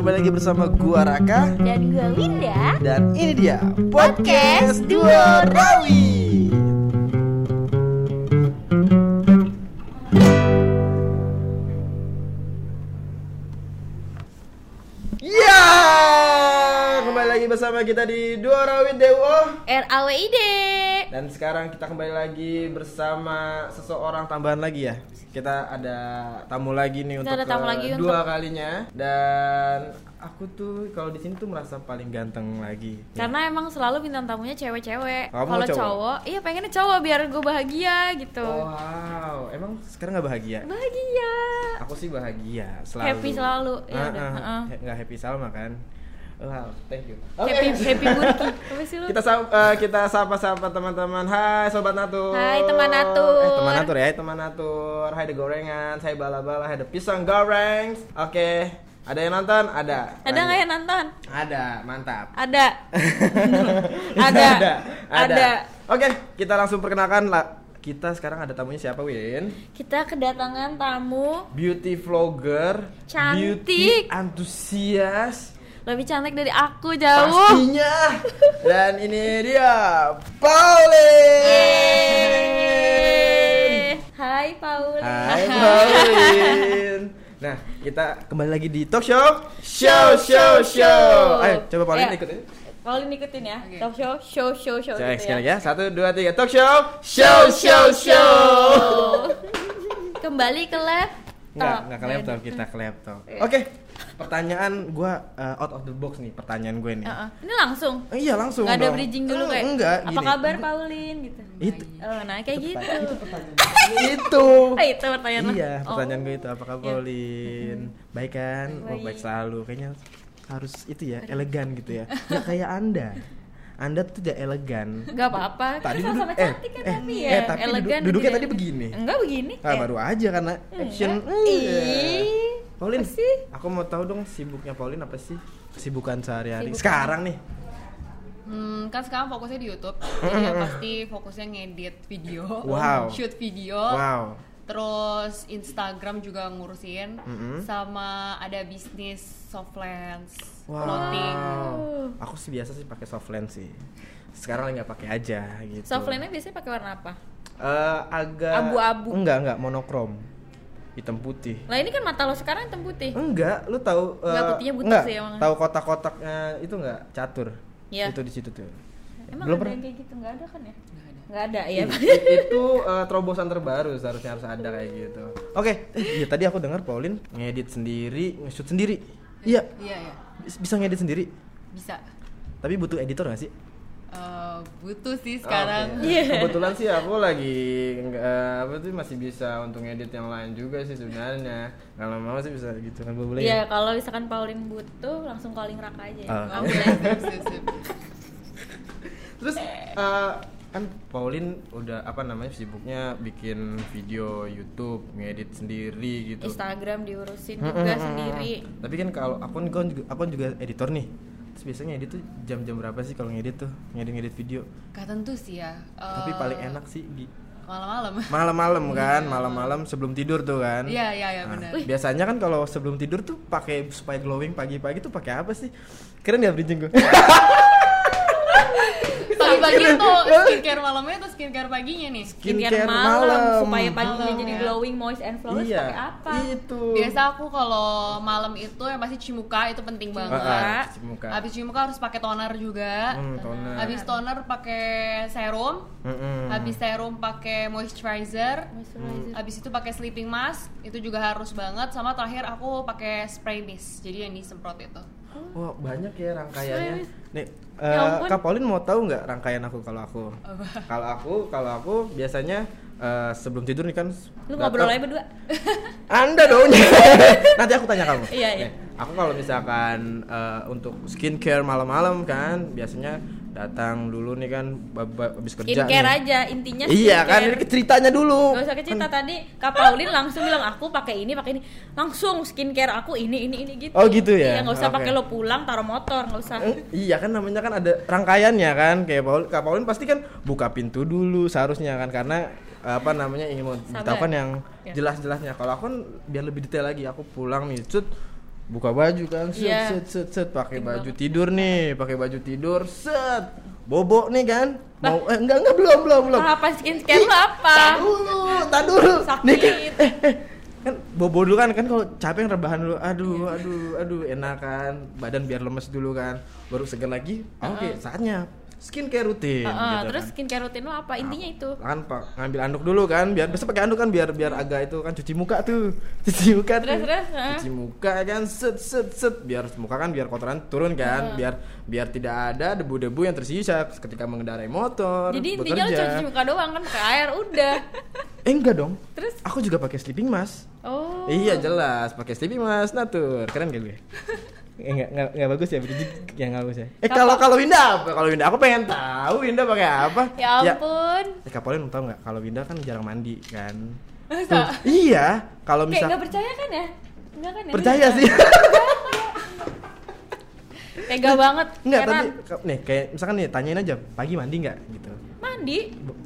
kembali lagi bersama gua Raka Dan gue Winda dan ini dia Podcast Duo Rawi. Ya, kembali lagi bersama kita di Duo Rawi Dewo. R-A-W-I-D Dan sekarang kita kembali lagi bersama seseorang tambahan lagi ya. Kita ada tamu lagi nih Kita untuk ada tamu lagi kedua untuk- kalinya dan aku tuh kalau di sini tuh merasa paling ganteng lagi. Karena emang selalu bintang tamunya cewek-cewek Kalau cowok? cowok, iya pengennya cowok biar gue bahagia gitu Wow, emang sekarang nggak bahagia? Bahagia Aku sih bahagia selalu. Happy selalu, ya udah, ah, heeh. he- nggak happy Salma kan? Wow, thank you. Happy, happy burki Apa sih lu? kita eh, kita sapa-sapa teman-teman. Hai sobat natur. Hai, teman natur. Eh, teman natur ya, teman natur. Hai the gorengan, saya bala-bala, hai the pisang goreng. Oke, ada yang nonton? Ada. Ada nggak yang nonton? Ada, mantap. Ada Ada ada. Ada Oke, kita langsung perkenalkan lah. Kita sekarang ada tamunya siapa, Win? Kita kedatangan tamu Beauty vlogger, Cantik. beauty antusias, Lebih cantik dari aku jauh pastinya. Dan ini dia, Pauline. Hai Paul Hai Pauline. Nah, kita kembali lagi di talk show, show show show. Ayo, coba Pauline Ayo. ikut. Paulin ikutin ya Talk show, show, show, show Coba gitu sekali ya. Satu, dua, tiga. Talk show, show show show. Kembali ke lab Enggak, enggak ke laptop, kita ke laptop. Oke. Pertanyaan gua uh, out of the box nih, pertanyaan gue nih. Heeh. Ini langsung Eh, iya langsung Nggak ada dong. bridging dulu Eh, kayak Enggak, Apa gini. kabar Paulin gitu Itu Oh nah kayak gitu itu. Oh itu pertanyaan lo. Iya, Oh. pertanyaan gue itu apakah Iya. Pauline baik kan? Oh, Baik. baik selalu. Kayaknya harus itu ya, elegan gitu ya. Nggak kayak Anda. Anda tuh tidak elegan. Gak apa-apa Tadi Kita duduk sama-sama cantik kan tapi ya eh, tapi Elegan duduk- duduknya begini. tadi begini. Enggak begini Ah, Eh, baru aja karena action. enggak. Iya. Apa sih? aku mau tahu dong sibuknya Pauline apa sih? Kesibukan sehari-hari. Sibuk Sekarang nih. Hmm, kan sekarang fokusnya di YouTube, jadi ya pasti fokusnya ngedit video, Wow. shoot video, Wow. terus Instagram juga ngurusin, Mm-mm. sama ada bisnis soft lens, Wow. clothing. Aku sih biasa sih pakai soft lens sih. Sekarang lagi nggak pakai aja gitu. Softline-nya biasanya pakai warna apa? Eh, agak Abu-abu. Enggak, enggak monokrom. Hitam putih. Lah ini kan mata lo sekarang hitam putih Enggak, lu tahu Enggak, eh, putihnya butuh enggak, sih emang. Tahu kotak-kotaknya itu enggak catur? Iya. Itu di situ tuh. Emang Belum ada pernah. yang kayak gitu? Nggak ada kan ya? Nggak ada ya I- itu eh, terobosan terbaru seharusnya harus ada kayak gitu. Oke, eh, iya tadi aku dengar Pauline ngedit sendiri, nge-shoot sendiri. Iya, Iya ya, bis- bisa ngedit sendiri. bisa. Tapi butuh editor gak sih? Eh, butuh sih Oh, sekarang. oke. Kebetulan sih aku lagi nggak- apa tuh masih bisa untuk ngedit yang lain juga sih sebenarnya. Kalau mau sih bisa gitu kan boleh. Iya, ya? kalau misalkan Paulin butuh langsung calling Raka aja. ya. Ah. Oh, boleh, sip, sip, sip. Terus eh, kan Pauline udah apa namanya sibuknya bikin video YouTube, ngedit sendiri gitu. Instagram diurusin juga sendiri. Tapi kan kalau aku kan aku kan juga editor nih. Terus biasanya ngedit tuh jam-jam berapa sih kalau ngedit tuh? Ngedit-ngedit video. Gak tentu sih ya. Eh, Tapi paling enak sih di malam-malam. malam-malam kan, malam-malam sebelum tidur tuh kan. Iya iya iya Nah, benar. biasanya kan kalau sebelum tidur tuh pakai supaya glowing pagi-pagi tuh pakai apa sih? Keren ya bridging gue. Pagi-pagi tuh skincare malamnya atau skincare paginya nih? Skincare Skincare malam, malam. supaya paginya Malam, jadi ya. glowing, moist and flawless iya. pakai apa? Itu. Biasa aku kalau malam itu yang pasti cuci muka itu penting banget. Ah, ah, cuci muka. Habis cuci muka harus pakai toner juga. Hmm, toner. Habis toner pakai serum. Mm-mm. Habis serum pakai moisturizer. Moisturizer. Habis itu pakai sleeping mask, itu juga harus banget. Sama terakhir aku pakai spray mist. Jadi yang disemprot itu. Wah banyak ya rangkaiannya. Nih, Ya eh. Kak Pauline mau tahu nggak rangkaian aku kalau aku? Kalau aku, kalau aku biasanya eh, sebelum tidur nih kan. Lu datang- ngobrol aja berdua. Anda dong. Nanti aku tanya kamu. Iya, iya. Nih, aku kalau misalkan eh, untuk skincare malam-malam kan, biasanya datang dulu nih kan habis kerja. Skincare nih. aja intinya Iya kan, skincare. ini ceritanya dulu. Gak usah kecerita tadi Kak Paulin langsung bilang aku pakai ini pakai ini langsung skincare aku ini ini ini gitu Oh, gitu ya? iya nggak usah Oke. pakai lo pulang taruh motor nggak usah Eh, iya kan namanya kan ada rangkaiannya kan kayak Paul Kak Paulin pasti kan buka pintu dulu seharusnya kan karena apa namanya ingin beritahukan yang Ya. jelas-jelasnya kalau aku kan biar lebih detail lagi aku pulang nih cut buka baju kan set Iya. set set set. Pakai baju tidur nih pakai baju tidur set. Bobo nih kan? Mau eh enggak enggak belum belum belum. Apa skincare lu apa? tak dulu tak dulu. Sakit. nih kan eh, eh, kan bobo dulu kan kan kalau capek rebahan dulu. Aduh aduh aduh enak kan? Badan biar lemes dulu kan. Baru seger lagi oke saatnya skincare rutin Heeh, gitu terus kan. skincare rutin lu apa? Intinya itu. kan pak ngambil anduk dulu kan biar biasa pakai anduk kan biar biar agak itu kan cuci muka tuh. Cuci muka Terus, tuh. terus, heeh. cuci muka kan set set set. Biar muka kan biar kotoran turun kan. Biar biar tidak ada debu-debu yang tersisa ketika mengendarai motor jadi intinya lu bekerja cuci muka doang kan pakai air udah. Eh enggak dong. Terus? Aku juga pakai sleeping mask. Oh. Iya jelas. Pakai sleeping mask natur. Keren gak gue Eh, enggak, enggak, enggak bagus ya, berarti yang enggak bagus ya. Eh kalau kalau Winda apa? Kalau Winda aku pengen tahu Winda pakai apa? ya ampun Eh Kak Pauline tahu nggak kalau Winda kan jarang mandi kan? Masa? Tuh, iya, kalau misal nggak percaya kan ya Enggak kan ya percaya sih. tega banget Enggak, Heran. tapi nih kayak misalkan nih tanyain aja pagi mandi nggak gitu. mandi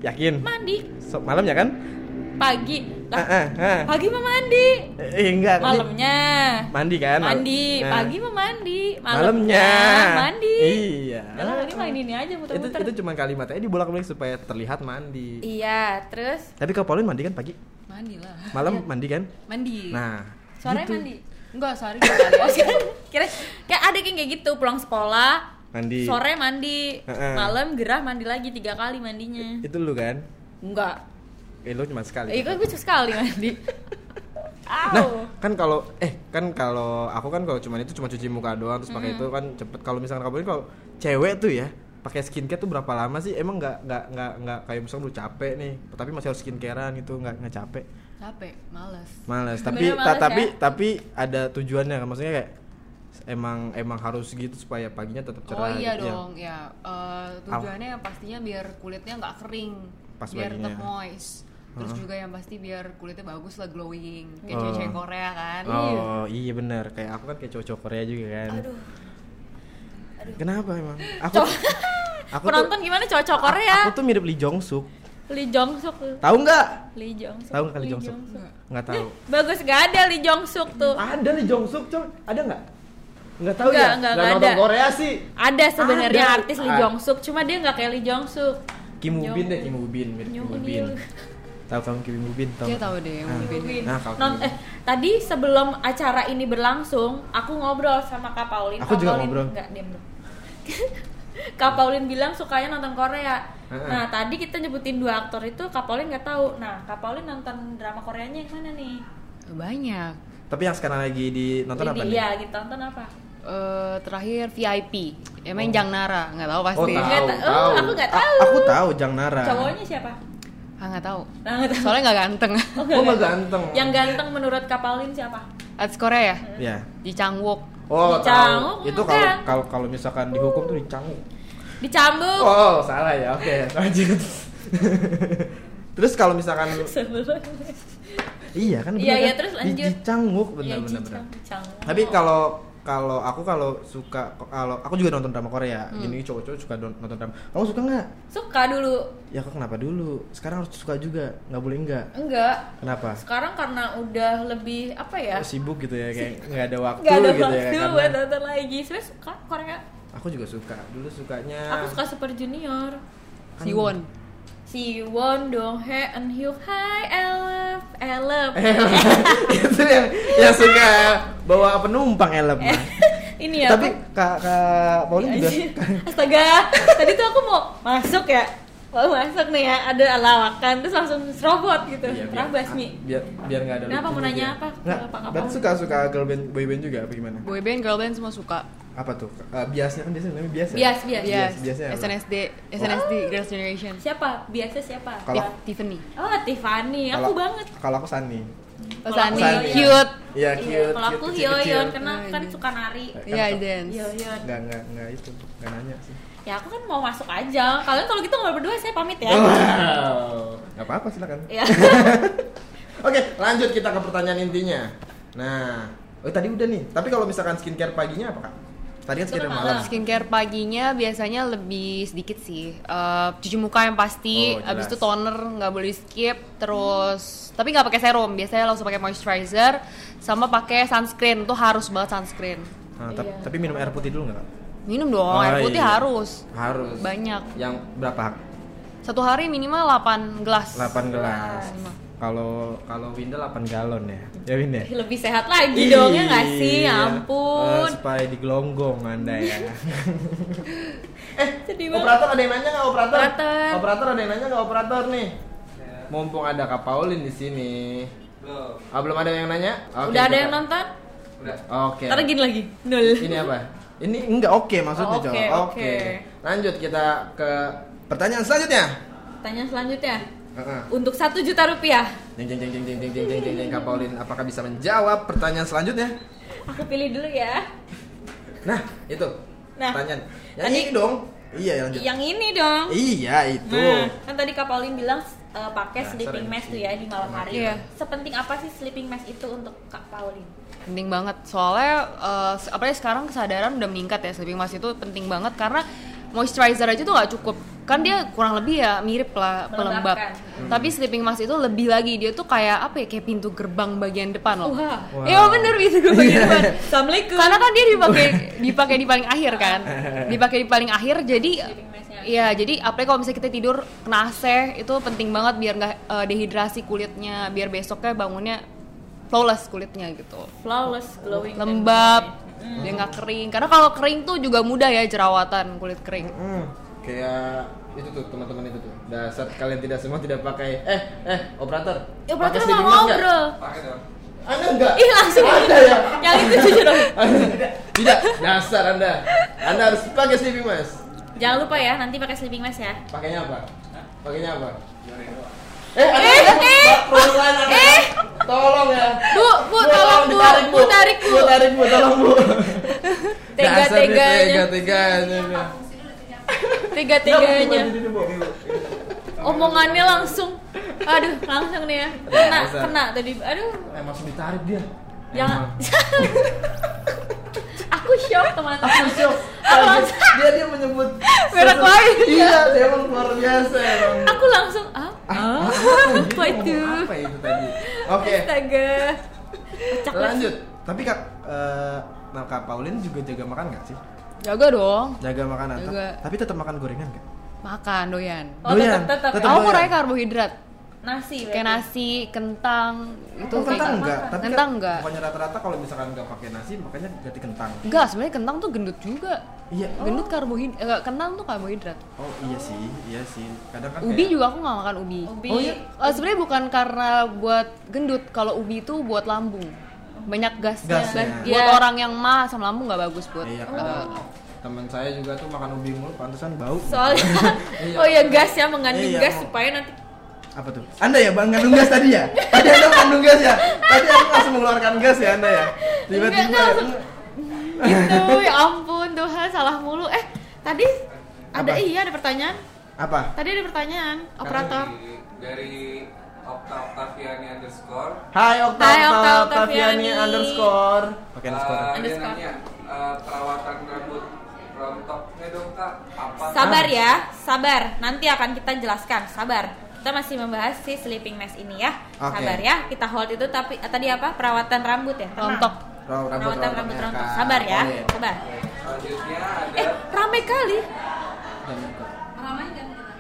Yakin? mandi So, malam ya kan? Pagi Ah, lah ah, ah. pagi mah mandi Eh, enggak. malamnya Mandi kan? Mandi Nah, pagi mah mandi malamnya. mandi Iya. Lah, ini main ini aja Itu muter-muter itu cuma kalimatnya dibolak-balik supaya terlihat mandi. iya terus Tapi Kak Pauline mandi kan pagi? Mandi lah. Malam mandi kan? Mandi. Nah, sore gitu. mandi Enggak, oh aja. kira kayak ada yang kayak gitu pulang sekolah Mandi. sore mandi Heeh. malam gerah mandi lagi tiga kali mandinya Itu lu kan? enggak Eh lu cuma sekali. eh kan gue cuma sekali mandi Nah, kan kalau eh kan kalau aku kan kalau cuman itu cuma cuci muka doang terus Hmm. pakai itu kan cepet. Kalau misalkan kamu ini kalau cewek tuh ya pakai skincare tuh berapa lama sih? Emang nggak nggak nggak nggak kayak misalnya lu capek nih, tapi masih harus skincarean gitu nggak nggak capek? Capek, males. Males. Tapi Sebenarnya ta- males tapi ya. tapi ada tujuannya kan maksudnya kayak emang emang harus gitu supaya paginya tetap cerah. Oh iya gitu ya. dong, ya. Eh, tujuannya yang pastinya biar kulitnya nggak kering, Pas biar paginya. tetap moist. Terus Heeh. juga yang pasti biar kulitnya bagus lah glowing, kayak Oh. cewek-cewek Korea kan. Oh iya benar kayak aku kan kayak cowok Korea juga kan. aduh Kenapa emang? Aku Cowok- aku penonton gimana cocok Korea Aku tuh mirip Lee Jong Suk. Lee Jong Suk Tahu nggak? Lee Jong Suk Tahu nggak Lee Jong Suk? Nggak tahu. bagus gak ada Lee Jong Suk tuh Ada Lee Jong Suk, coy. Ada nggak? Nggak tahu Nggak, ya? nggak, Nggak nggak nonton ada. Korea sih. ada sebenarnya artis Lee Ah. Jong Suk cuma dia nggak kayak Lee Jong Suk Kim Woo Bin deh, Kim Woo Bin, mirip Kim Woo Bin. Tahu kamu Kim Woo Bin? Tahu. Dia tahu deh Ah. Woo Bin. Win. Nah, kalau Non- eh tadi sebelum acara ini berlangsung, aku ngobrol sama Kak Paulin. Aku Kak juga Paulin, ngobrol. Enggak, diam dulu. Kak Paulin bilang sukanya nonton Korea. Heeh. Nah, tadi kita nyebutin dua aktor itu, Kak Paulin nggak tahu. Nah, Kak Paulin nonton drama Koreanya yang mana nih? Banyak. Tapi yang sekarang lagi di nonton apa? Iya, gitu nonton apa? Eh, terakhir VIP, emang Jang Nara, nggak tahu Oh, pasti. tahu, Nggak ta- oh, tahu. aku nggak A- tahu. aku tahu Jang Nara. Cowoknya siapa? Ah nggak tahu. Nah, tahu. Soalnya nggak ganteng. Oh, nggak ganteng. Yang ganteng menurut Kak Paulin siapa? Artis Korea ya? Ya. Di Changwook. Oh, Dicanguk, tahu. Itu kalau kalau kalau misalkan dihukum tuh dicanguk. Dicambuk. Oh, salah ya. Oke, lanjut. Terus kalau misalkan Iya kan Iya, iya, kan? terus Di- lanjut. Dicanguk Iya, benar benar benar. Dicang- Dicanguk. Tapi kalau kalau aku kalau suka kalau aku juga nonton drama Korea. Hmm. Gini cowok-cowok suka nonton drama. Kamu suka nggak? suka dulu. Ya kok kenapa dulu? Sekarang harus suka juga. Nggak boleh enggak. Enggak. Kenapa? Sekarang karena udah lebih apa ya? Sibuk gitu ya kayak nggak ada waktu Nggak ada gitu waktu ya buat karena nonton lagi. Sebenernya suka Korea. aku juga suka. Dulu sukanya Aku suka Super Junior. Kan- Siwon. Siwon, Donghae, Eunhyuk, Hai, Elef, Elef. Eh, itu yang yang suka bawa penumpang elep. Eh, Ini ya. Tapi kak kak Pauline juga Anjir. Astaga, tadi tuh aku mau masuk ya. Mau masuk nih ya, ada lawakan terus langsung serobot gitu. Iya, biar- Rahbasmi. biar biar nggak ada Kenapa mau nanya apa? nggak suka suka girl band boy band juga apa gimana Boyband, girlband semua suka. Apa tuh Eh, biasnya kan biasanya namanya biasa Bias, bias. Bias, biasanya apa? SNSD, SNSD Girls Generation. Siapa? Biasa siapa? Kalau- Tif- Tiffany. Oh, Tiffany. Aku Kalau- banget. kalau aku Sunny Oh, Sunny, aku Hyoyeon. cute. Iya Iya, cute kalau cute, aku. Hyoyeon karena Iya, kan iya. suka nari. Kan Iya, sok- dance. Hyoyeon. nggak nggak nggak itu nggak nanya sih Ya aku kan mau masuk aja. Kalian kalau gitu ngobrol berdua saya pamit ya. wow nggak apa apa silakan Ya. oke lanjut kita ke pertanyaan intinya nah oh tadi udah nih tapi kalau misalkan skincare paginya apa kak Tadi kan skincare Itu malam. Skincare paginya biasanya lebih sedikit sih. Eh, cuci muka yang pasti, Oh, abis itu toner nggak boleh skip, terus tapi nggak pakai serum, biasanya langsung pakai moisturizer, sama pakai sunscreen tuh harus banget sunscreen. Nah, Iya. tapi minum air putih dulu nggak? Kak? Minum dong, Oh, air putih iya. harus Harus. banyak. Yang berapa? Satu hari minimal 8 gelas. 8 gelas. Kalau kalau Winda 8 galon ya. Ya Winda. Lebih sehat lagi dong ya nggak sih? Ya ampun. Eh, supaya digelonggong Anda ya. Sedih banget. operator ada yang nanya nggak operator? Operator. Operator ada yang nanya nggak operator nih? Mumpung ada Kak Paulin di sini. Belum. Ah, belum ada yang nanya? Oke, Udah ada kita- yang nonton? Udah. Oke. Ntar gini lagi. Nol. Ini apa? Ini enggak oke maksudnya, Oh, Cok. oke, Oke. oke. Lanjut kita ke pertanyaan selanjutnya. Tanya selanjutnya. Heeh. Untuk satu juta rupiah, Jeng jeng jeng jeng jeng jeng jeng jeng jeng jeng Kak Paulin apakah bisa menjawab pertanyaan selanjutnya? aku pilih dulu ya. Nah, itu. Nah, pertanyaan. Yang tadi- ini dong. Iya, yang lanjut. Yang ini dong. Iya, itu. Nah, kan tadi Kak Pauline bilang eh, pakai Dasar sleeping mask tuh ya di malam hari. Iya. Sepenting apa sih sleeping mask itu untuk Kak Pauline? Penting banget soalnya eh, apalagi sekarang kesadaran udah meningkat ya sleeping mask itu penting banget karena moisturizer aja tuh nggak cukup kan dia kurang lebih ya mirip lah pelembab Melembabkan. tapi sleeping mask itu lebih lagi dia tuh kayak apa ya kayak pintu gerbang bagian depan loh Wah. Wow. Iya bener pintu gerbang bagian depan Assalamualaikum. karena kan dia dipakai dipakai di paling akhir kan dipakai di paling akhir jadi. Iya, jadi apalagi kalau misalnya kita tidur kena AC itu penting banget biar nggak eh, dehidrasi kulitnya, biar besoknya bangunnya flawless kulitnya gitu flawless glowing lembab dia nggak kering karena kalau kering tuh juga mudah ya jerawatan kulit kering Hmm, kayak itu tuh teman-teman itu tuh. Dasar kalian tidak semua tidak pakai eh eh operator. Ya, pakai operator sleeping mau nggak? ngobrol. Pakai dong. Anda enggak? Ih langsung Ada ya? Yang itu jujur dong. Anda tidak. Tidak, dasar Anda. Anda harus pakai sleeping mask. Jangan lupa ya nanti pakai sleeping mask ya. Pakainya apa? Pakainya apa? Eh, Anda Eh, eh, Anda. eh. Tolong ya. Bu, bu, tolong bu, ditarik, bu, tarik bu. Bu, tarik bu, tolong bu. Tega-teganya. Nggak, Bu, Bu, Bu, Bu. Omongannya langsung, aduh langsung nih ya. Kena, kena tadi. Aduh, Eh, langsung ditarik dia. jangan. Shock teman-teman. Aku shock. Aku langsung, dia dia menyebut Merek lain. Iya, dia emang luar biasa emang. aku langsung ah, Ah, apa Dia itu? ngomong Apa itu tadi? Oke, Astaga. Lanjut. Tapi kak, eh, nah kak Paulin juga jaga makan nggak sih? jaga dong Jaga makanan. Jaga. Tapi tetap makan gorengan nggak? makan doyan Oh, Doyan, tetap tetap. tetap. aku kurangnya karbohidrat Nasi kayak berarti. nasi kentang itu Oh, kentang enggak? Tapi kentang kan enggak Pokoknya rata-rata kalau misalkan nggak pakai nasi, makanya ganti kentang. enggak sebenarnya kentang tuh gendut juga Iya. gendut karbohidrat kentang tuh karbohidrat Oh iya sih, iya sih. Kadang kan ubi kayak- juga aku nggak makan ubi Ubi. Oh, iya? Eh, sebenarnya bukan karena buat gendut kalau ubi itu buat lambung banyak gasnya, Gasnya. buat Iya. orang yang mah asam lambung nggak bagus buat Iya, eh, kadang teman saya juga tuh makan ubi mulu, pantesan bau. Soalnya, Iya. oh ya gas ya mengandung Iya, gas supaya nanti Apa tuh? Anda ya bang ngandung gas tadi ya? Tadi Anda mengandung gas ya? Tadi Anda langsung mengeluarkan gas ya Anda ya? Tiba-tiba langsung- gitu ya ampun Tuhan salah mulu eh tadi ada Apa? iya ada pertanyaan apa? tadi ada pertanyaan operator Dari, dari Okta Oktaviani underscore. Hai Okta Hai, Okta Okta Oktaviani. Underscore. Pakai underscore. Eh, dia nanya eh, perawatan rambut rontoknya dong kak apa? sabar ya sabar nanti akan kita jelaskan sabar kita masih membahas si sleeping mask ini ya. Oke. sabar ya kita hold itu tapi eh, tadi apa? Perawatan rambut ya? Rontok. Ro- rambut perawatan rambut rontoknya, rontok. Kak. sabar ya Oh, iya. sabar. Selanjutnya ada eh rame kali.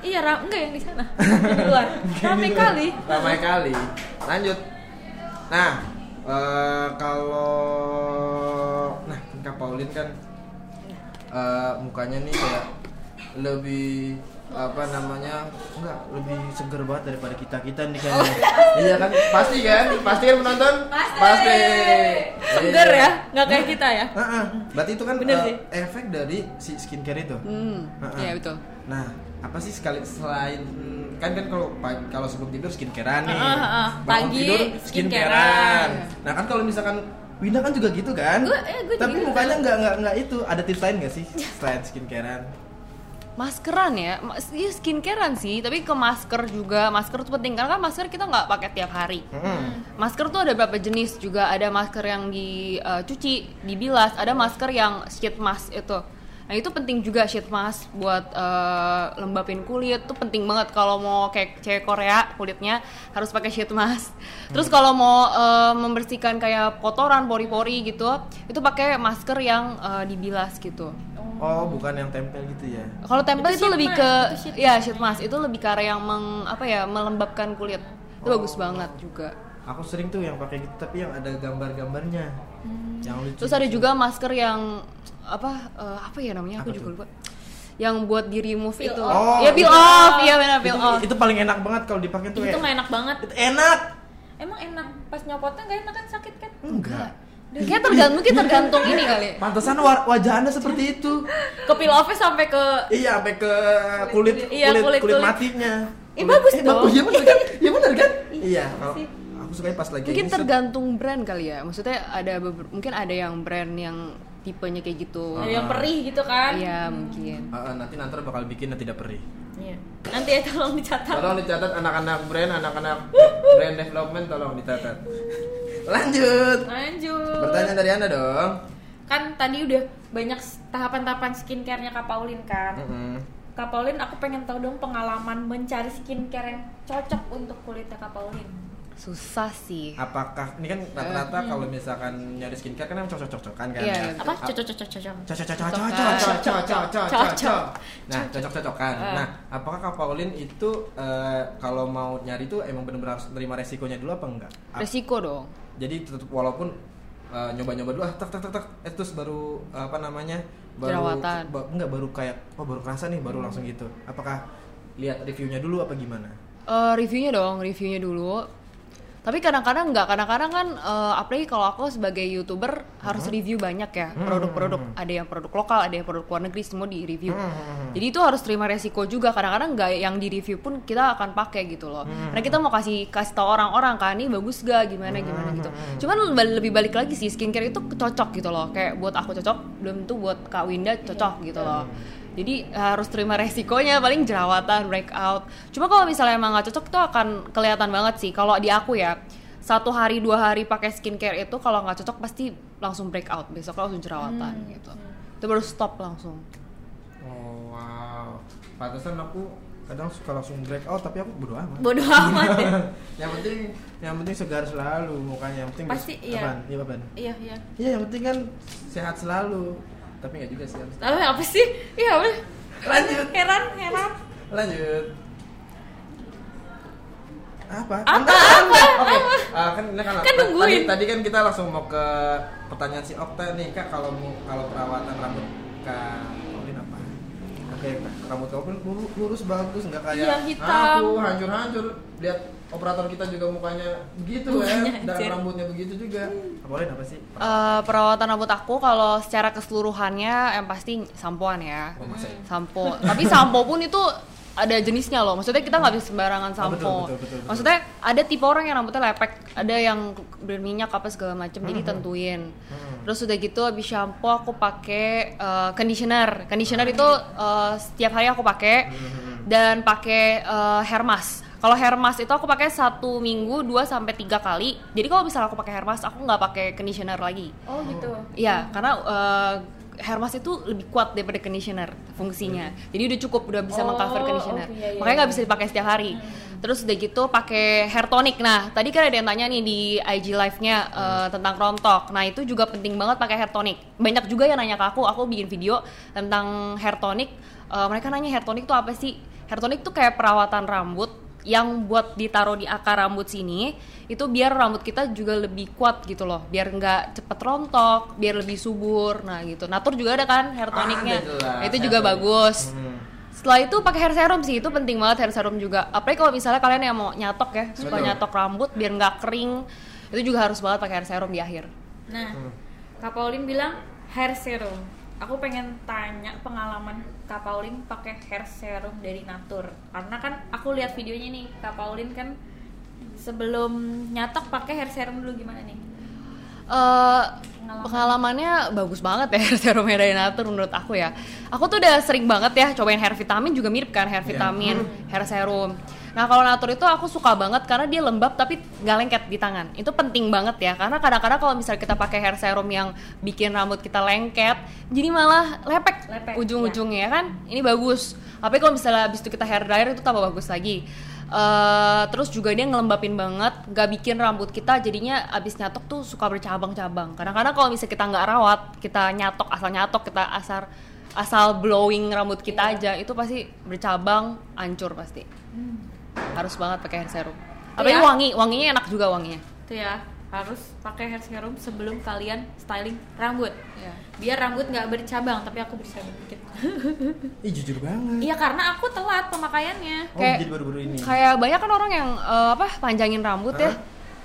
Iya ram enggak yang di sana. Di luar. Rame kali. Ramai kali. Lanjut. Nah, eh, kalau nah Kak Paulin kan eh, mukanya nih kayak lebih apa namanya enggak lebih seger banget daripada kita kita nih kan iya kan pasti kan pasti kan penonton Pasti. seger Iya. ya nggak kayak kita ya Heeh. berarti itu kan Bener sih. efek dari si skincare itu hmm Heeh. iya betul Nah, apa sih sekali selain kan kan kalau kalau sebelum tidur skincarean nih. Heeh, heeh. Bangun Pagi, tidur skincarean. Nah, kan kalau misalkan Winda kan juga gitu kan? Gua- eh, gua Tapi gitu. mukanya nggak nggak nggak itu. Ada tips lain nggak sih selain skincarean? Maskeran ya, mas, iya skincarean sih, tapi ke masker juga, masker tuh penting karena kan masker kita nggak pakai tiap hari. Mm-mm. Masker tuh ada berapa jenis juga, ada masker yang dicuci, dibilas, ada masker yang sheet mask itu. Nah itu penting juga sheet mask buat eh, lembapin kulit tuh penting banget kalau mau kayak cewek Korea kulitnya harus pakai sheet mask. Terus kalau mau eh, membersihkan kayak kotoran pori-pori gitu, itu pakai masker yang eh, dibilas gitu. Oh, bukan yang tempel gitu ya. Kalau tempel Itu itu, lebih ke itu sheet ya sheet mask itu lebih ke arah yang meng, apa ya melembabkan kulit. Itu Oh. bagus banget juga. Aku sering tuh yang pakai gitu tapi yang ada gambar-gambarnya. Yang lucu. Terus ada juga masker yang apa eh, apa ya namanya aku Apa juga tuh? lupa. Yang buat di remove Peel itu. off. Oh, ya peel itu- off, iya benar peel off. itu paling enak banget kalau dipakai tuh. itu ya. enak banget Itu enak. emang enak pas nyopotnya nggak enak kan sakit kan Enggak. Kayak tergantung mungkin tergantung ini kali. Pantesan wa- wajah Anda seperti itu. ke peel off-nya sampai ke Iya, sampai ke kulit kulit, Iya, kulit, kulit- kulit. matinya. Eh, bagus eh, dong. bagus, Iya benar kan? Iya benar kan? Iya Iya, kalau sih. aku suka pas lagi Mungkin tergantung brand kali ya. Maksudnya ada mungkin ada yang brand yang tipenya kayak gitu. ada yang perih gitu kan Iya, mungkin. Ah, nanti nanti bakal bikin yang tidak perih. Iya. nanti ya tolong dicatat Tolong dicatat anak-anak brand, anak-anak brand development tolong dicatat. Lanjut. lanjut Pertanyaan dari Anda dong. kan tadi udah banyak tahapan-tahapan skincare-nya Kak Paulin kan Mm-mm. Kak Paulin aku pengen tahu dong pengalaman mencari skincare yang cocok untuk kulitnya Kak Paulin Susah sih. Apakah ini kan rata-rata kalau misalkan nyari skincare kan emang cocok-cocokan kan Iya, ya? iya. apa Ap- cocok cocok cocok Cocok-cocok-cocok-cocok-cocok-cocok. Cocok. Nah, cocok-cocokan. Ah. Nah, apakah Kak Paulin itu eh, kalau mau nyari itu emang benar-benar harus terima resikonya dulu apa enggak? Resiko dong. Jadi tetap walaupun eh, nyoba-nyoba dulu ah tak tak tak tak eh, terus baru apa namanya? Baru Jerawatan. ba- enggak baru kayak oh baru kerasa nih baru langsung gitu. Apakah lihat reviewnya dulu apa gimana? Eh, reviewnya dong, reviewnya dulu. Tapi kadang-kadang nggak, kadang-kadang kan eh, apalagi kalau aku sebagai youtuber harus review banyak ya produk-produk. Ada yang produk lokal, ada yang produk luar negeri semua di review. Jadi itu harus terima resiko juga. Kadang-kadang nggak yang di review pun kita akan pakai gitu loh. Karena kita mau kasih kasih tahu orang-orang kan ini bagus gak, gimana gimana gitu. Cuman lebih balik lagi sih skincare itu cocok gitu loh. Kayak buat aku cocok, belum tentu buat Kak Winda cocok gitu loh. Jadi harus terima resikonya paling jerawatan, breakout. Cuma kalau misalnya emang nggak cocok itu akan kelihatan banget sih. Kalau di aku ya satu hari dua hari pakai skincare itu kalau nggak cocok pasti langsung breakout, besoknya langsung jerawatan gitu. Itu baru stop langsung. Oh wow. Pantesan aku kadang suka langsung breakout tapi aku bodo amat. bodoh amat ya yang penting yang penting segar selalu mukanya yang penting Pasti, iya. apaan? iya apaan? iya iya iya yang penting kan sehat selalu tapi nggak juga sih harus lalu apa sih? Iya apa? Lanjut. Heran heran. Lanjut. Apa? Apa, Enggak, oke. Ah, kan ini kan, Kan tadi, tadi kan kita langsung mau ke pertanyaan si Okta nih kak. Kalau mau kalau perawatan rambut kak Paulin apa? Oke rambut kau pun lurus, lurus bagus nggak kayak Iya, hitam. aku hancur-hancur. Lihat operator kita juga mukanya begitu Mukanya ya dan rambutnya begitu juga Paulin apa sih Eh, perawatan rambut aku kalau secara keseluruhannya yang pasti sampoan ya. Oh, ya? Sampo. Tapi sampo pun itu ada jenisnya loh. Maksudnya kita nggak bisa sembarangan Oh, sampo. betul, betul, betul, betul. Maksudnya ada tipe orang yang rambutnya lepek, ada yang berminyak apa segala macam. Jadi Hmm. tentuin. Hmm. Terus udah gitu habis shampoo aku pakai eh, conditioner. Conditioner itu eh, setiap hari aku pakai Hmm. Dan pakai eh, hair mask. Kalau hair mask itu aku pakai satu minggu 2 sampai tiga kali. Jadi kalau misalnya aku pakai hair mask, aku nggak pakai conditioner lagi. oh gitu Iya, karena uh, hair mask itu lebih kuat daripada conditioner fungsinya. Jadi udah cukup, udah bisa Oh, mengcover conditioner. oh, iya, iya, Makanya nggak iya. bisa dipakai setiap hari. Terus udah gitu pakai hair tonic. Nah, tadi kan ada yang tanya nih di IG live-nya uh, tentang rontok. Nah, itu juga penting banget pakai hair tonic. Banyak juga yang nanya ke aku, aku bikin video tentang hair tonic. Uh, mereka nanya hair tonic itu apa sih? Hair tonic tuh kayak perawatan rambut yang buat ditaruh di akar rambut sini itu biar rambut kita juga lebih kuat gitu loh biar nggak cepet rontok biar lebih subur nah gitu natur juga ada kan hair tonicnya jelas, Nah, itu juga tonic. bagus Hmm. setelah itu pakai hair serum sih itu penting banget hair serum juga apalagi kalau misalnya kalian yang mau nyatok ya suka Betul. nyatok rambut biar nggak kering itu juga harus banget pakai hair serum di akhir Nah, Hmm. Kak Paulin bilang hair serum. Aku pengen tanya pengalaman Kak Paulin pakai hair serum dari Natur. Karena kan aku lihat videonya nih, Kak Paulin kan sebelum nyatok pakai hair serum dulu gimana nih? Eh, pengalamannya bagus banget ya hair serum dari Natur menurut aku ya. Aku tuh udah sering banget ya cobain hair vitamin juga mirip kan hair vitamin, hair serum. Nah kalau Natur itu aku suka banget karena dia lembab tapi nggak lengket di tangan. Itu penting banget ya karena kadang-kadang kalau misalnya kita pakai hair serum yang bikin rambut kita lengket, jadi malah lepek, Lepek, ujung-ujungnya ya kan. Ini bagus. Tapi kalau misalnya habis itu kita hair dryer itu tambah bagus lagi. Eh, terus juga dia ngelembapin banget, nggak bikin rambut kita jadinya abis nyatok tuh suka bercabang-cabang. Kadang-kadang kalau misalnya kita nggak rawat, kita nyatok asal nyatok, kita asal asal blowing rambut kita aja itu pasti bercabang, hancur pasti. Harus banget pakai hair serum. Apalagi ya. wangi, wanginya enak juga wanginya. Itu ya harus pakai hair serum sebelum kalian styling rambut. Iya. Biar rambut nggak bercabang, tapi aku bercabang dikit. Ih jujur banget. Iya karena aku telat pemakaiannya. Oh, Kayak- jadi baru-baru ini. Kayak banyak kan orang yang eh, apa panjangin rambut ya. Hah?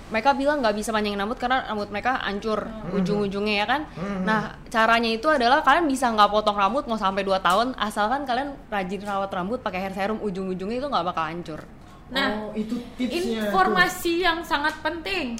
Mereka bilang nggak bisa panjangin rambut karena rambut mereka hancur Hmm. ujung-ujungnya ya kan. Nah caranya itu adalah kalian bisa nggak potong rambut mau sampai 2 tahun asalkan kalian rajin rawat rambut pakai hair serum ujung-ujungnya itu nggak bakal hancur. Nah, oh, itu tipsnya. informasi yang sangat penting.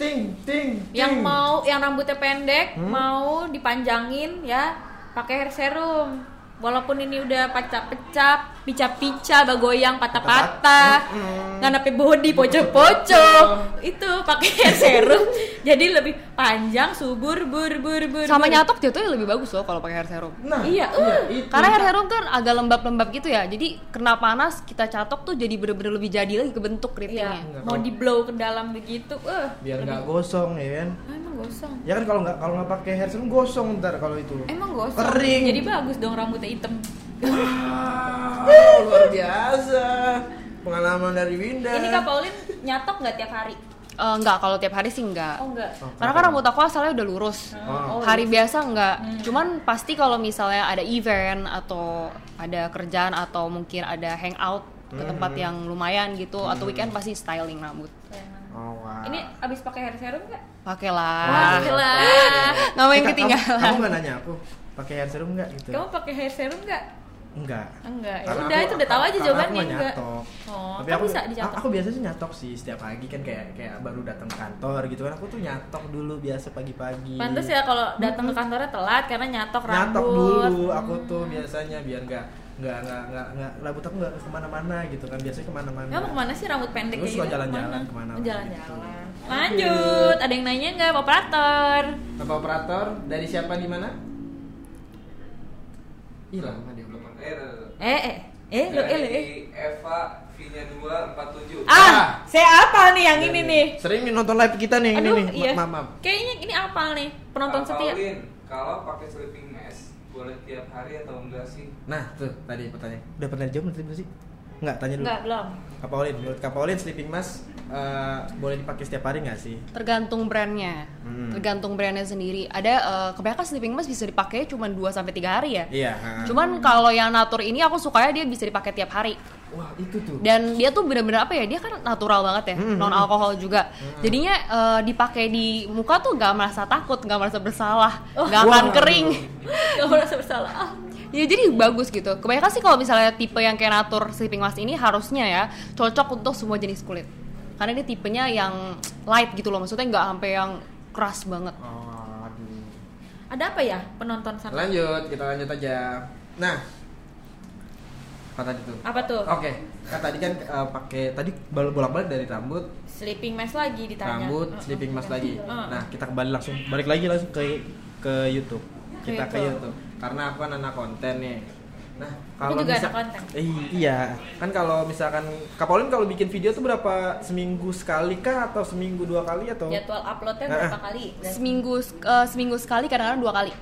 Ting, ting, Yang mau yang rambutnya pendek Hmm? mau dipanjangin ya pakai hair serum. Walaupun ini udah pecah-pecah, pica-pica, bagoyang, patah-patah, Hmm. nggak nape body, pocok-pocok, itu pakai hair serum, jadi lebih panjang, subur, bur, bur, bur. Sama bur. nyatok jatuhnya lebih bagus loh kalau pakai hair serum. Nah, Iya, uh. itu. Karena hair serum kan agak lembab-lembab gitu ya. Jadi kena panas kita catok tuh jadi bener-bener lebih jadi lagi ke bentuk Iya, keritingnya. Enggak, mau di blow ke dalam begitu, eh. biar nggak gosong ya kan. Ah, emang gosong. Ya kan kalau nggak kalau nggak pakai hair serum gosong ntar kalau itu. Emang gosong. Kering. Jadi bagus dong rambutnya hitam. Wow, luar biasa. Pengalaman dari Winda. Ini Kak Paulin nyatok nggak tiap hari? Eh, enggak, kalau tiap hari sih enggak. Oh enggak. Oh, Karena kan rambut aku asalnya udah lurus. Oh. Hari biasa enggak. Cuman pasti kalau misalnya ada event atau ada kerjaan atau mungkin ada hangout ke tempat yang lumayan gitu atau weekend pasti styling rambut. Oh, wow. Ini abis pakai hair serum nggak? Pakailah. Wah, gila. Nggak main Eh, Kak, Kamu, ketinggalan. kamu nggak nanya aku pakai hair serum nggak gitu? Kamu pakai hair serum nggak? Enggak. Enggak. Ya Karena udah aku- itu udah tahu aja jawabannya aku enggak. nyatok. Oh, Tapi aku bisa dicatok. Aku biasa sih nyatok sih setiap pagi kan kayak kayak baru datang kantor gitu kan. Aku tuh nyatok dulu biasa pagi-pagi. Pantes ya kalau datang ke kantornya telat karena nyatok rambut. Nyatok dulu aku tuh biasanya biar nggak nggak nggak nggak nggak rambut aku nggak ke mana-mana gitu kan biasanya ke mana-mana. Kamu ke mana sih rambut pendek Terus kayak suka gitu? jalan-jalan ke mana Oh, Jalan-jalan. gitu. Lanjut. Ada yang nanya nggak, Operator? Bapak operator dari siapa di mana? Hilang dia belum. Eh. Eh, eh, eh, lo, eh, lo, eh. Eva V-nya 247. Ah, Ah. saya apa nih yang ini nih? Sering nih nonton live kita nih Aduh, ini nih. iya. Maaf, maaf. Kayaknya ini apa nih? Penonton setia. Kalau pakai sleeping mask boleh tiap hari atau enggak sih? Nah, tuh tadi pertanyaan. Udah pernah dijawab nanti sih? Enggak, tanya dulu. Enggak, belum. Kak Paulin, menurut Kak Paulin sleeping mask eh, boleh dipakai setiap hari nggak sih? Tergantung brandnya. Hmm. Tergantung brandnya sendiri. Ada eh, kebanyakan sleeping mask bisa dipakai cuma 2 sampai 3 hari ya. Iya. ha. Cuman kalau yang natur ini aku sukanya dia bisa dipakai tiap hari. wah itu tuh. dan dia tuh bener-bener apa ya dia kan natural banget ya Hmm. non alkohol juga jadinya eh, dipakai di muka tuh nggak merasa takut nggak merasa bersalah nggak akan Wah. kering Gak merasa bersalah. Ah, ya jadi bagus gitu kebanyakan sih kalau misalnya tipe yang kayak natur sleeping mask ini harusnya ya cocok untuk semua jenis kulit karena ini tipenya yang light gitu loh maksudnya nggak sampai yang keras banget Oh, aduh. Ada apa ya penonton sana? Lanjut, kita lanjut aja. Nah, apa tadi tuh? Apa tuh? Oke, kan tadi kan eh, pakai tadi bal- bolak-balik dari rambut, Sleeping mask lagi ditanya. rambut, Uh-uh. sleeping mask lagi. Uh-uh. Nah, kita kembali langsung balik lagi langsung ke ke YouTube. Ke Kita ke YouTube. YouTube. Karena aku kan anak konten nih. Nah, kalau juga bisa- anak konten. Eh, iya, kan kalau misalkan Kapolin kalau bikin video tuh berapa seminggu sekali kah atau seminggu dua kali atau? Jadwal uploadnya Ah, berapa kali? seminggu eh, seminggu sekali kadang-kadang dua kali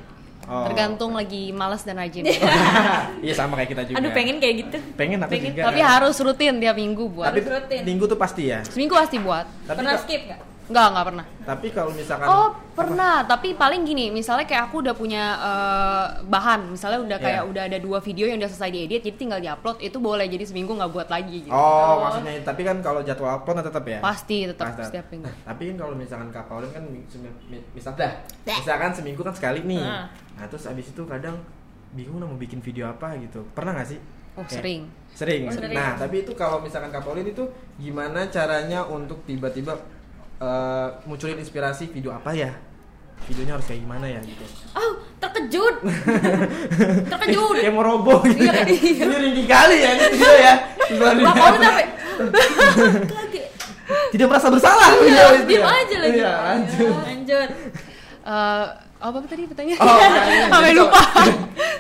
Oh. tergantung lagi malas dan rajin Iya sama kayak kita juga. Aduh pengen kayak gitu. Pengen aku Pengen. juga. tapi harus rutin tiap minggu buat Tapi Harus rutin. minggu tuh pasti ya. seminggu pasti buat Tapi Pernah skip gak? Nggak nggak pernah Tapi kalau misalkan Oh pernah, tapi paling gini, misalnya kayak aku udah punya eh, bahan, misalnya udah kayak Iya. udah ada dua video yang udah selesai diedit, jadi tinggal diupload, itu boleh jadi seminggu nggak buat lagi gitu. Oh, maksudnya tapi kan kalau jadwal upload tetap ya. Pasti tetap Pasti. setiap minggu. Nah, tapi kan kalau misalkan Kak kan mi- semi- mi- misal dah, misalkan seminggu kan sekali nih. Nah. Nah, terus abis itu kadang bingung mau bikin video apa gitu. Pernah nggak sih? Oh Kayak- sering. Sering. Oh, sering. Nah, tapi itu kalau misalkan Kak itu gimana caranya untuk tiba-tiba eh, munculin inspirasi video apa ya? videonya harus kayak gimana ya gitu Oh, terkejut. terkejut. kayak mau roboh gitu Iya, ya iya. ini ringkih kali ya ini video ya Sesuatu Pak ya. Paulin sampai tidak merasa bersalah Iya, itu diem ya. aja lagi. iya lanjut Lanjut. Eh, apa tadi pertanyaan? Oh. Sampai lupa.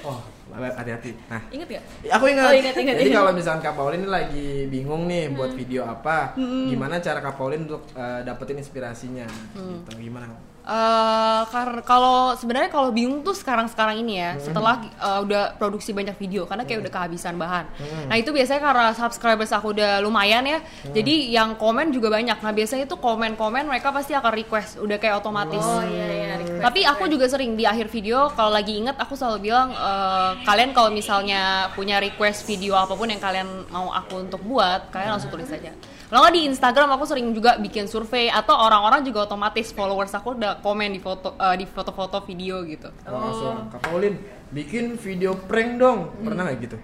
oh hati-hati nah Ingat gak? Aku ingat. Oh, ingat, ingat, Jadi kalau misalkan Kak Paulin ini lagi bingung nih buat video apa, Hmm. gimana cara Kak Paulin untuk eh, dapetin inspirasinya? Hmm. Gitu. Gimana? Eh, kar- kalau sebenarnya kalau bingung tuh sekarang-sekarang ini Hmm. ya, setelah eh, udah produksi banyak video karena kayak udah kehabisan bahan. Hmm. Nah, itu biasanya karena subscribers aku udah lumayan ya. Jadi yang komen juga banyak. Nah, biasanya itu komen-komen mereka pasti akan request, udah kayak otomatis. Oh iya iya. request, Tapi aku juga sering di akhir video kalau lagi inget aku selalu bilang eh, kalian kalau misalnya punya request video apa pun yang kalian mau aku untuk buat, kalian langsung tulis aja. Kalau di Instagram aku sering juga bikin survei atau orang-orang juga otomatis followers aku udah komen di foto eh, di foto-foto video gitu. Oh, langsung Kak Paulin bikin video prank dong. Pernah nggak gitu?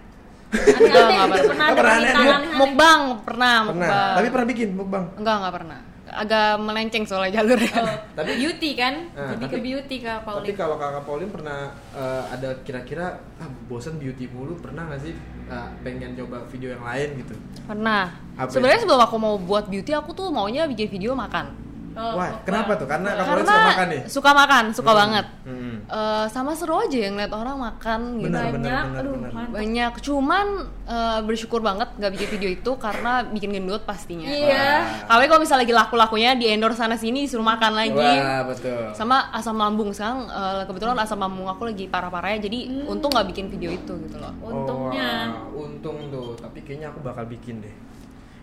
Enggak, gitu, enggak pernah ada Pernah aneh-aneh. Mukbang pernah, Pernah. mukbang. Tapi pernah bikin mukbang. enggak enggak pernah. Agak melenceng soalnya jalurnya. Oh, Tapi- beauty kan? Nah, Jadi ke tapi- beauty Kak Tapi Paulin. kalau Kakak Paulin pernah eh, ada kira-kira ah, bosen beauty mulu, pernah nggak sih eh, pengen coba video yang lain gitu? Pernah. Sebenarnya itu? sebelum aku mau buat beauty aku tuh maunya bikin video makan. Oh, Wah, mukbang. kenapa tuh? Karena Karena suka makan nih. suka makan, suka Hmm. banget. Hmm. Eh, sama seru aja yang lihat orang makan gitu. Benar, Banyak, benar, aduh, mantap. Banyak, cuman eh, bersyukur banget nggak bikin video itu karena bikin gendut pastinya. Iya. Apalagi kalau misalnya lagi laku-lakunya di endorse sana sini disuruh makan lagi. Wah, betul. Sama asam lambung sekarang eh, kebetulan asam lambung aku lagi parah-parahnya jadi untung nggak bikin video itu gitu loh. Untungnya. Oh, untung tuh. Tapi kayaknya aku bakal bikin deh.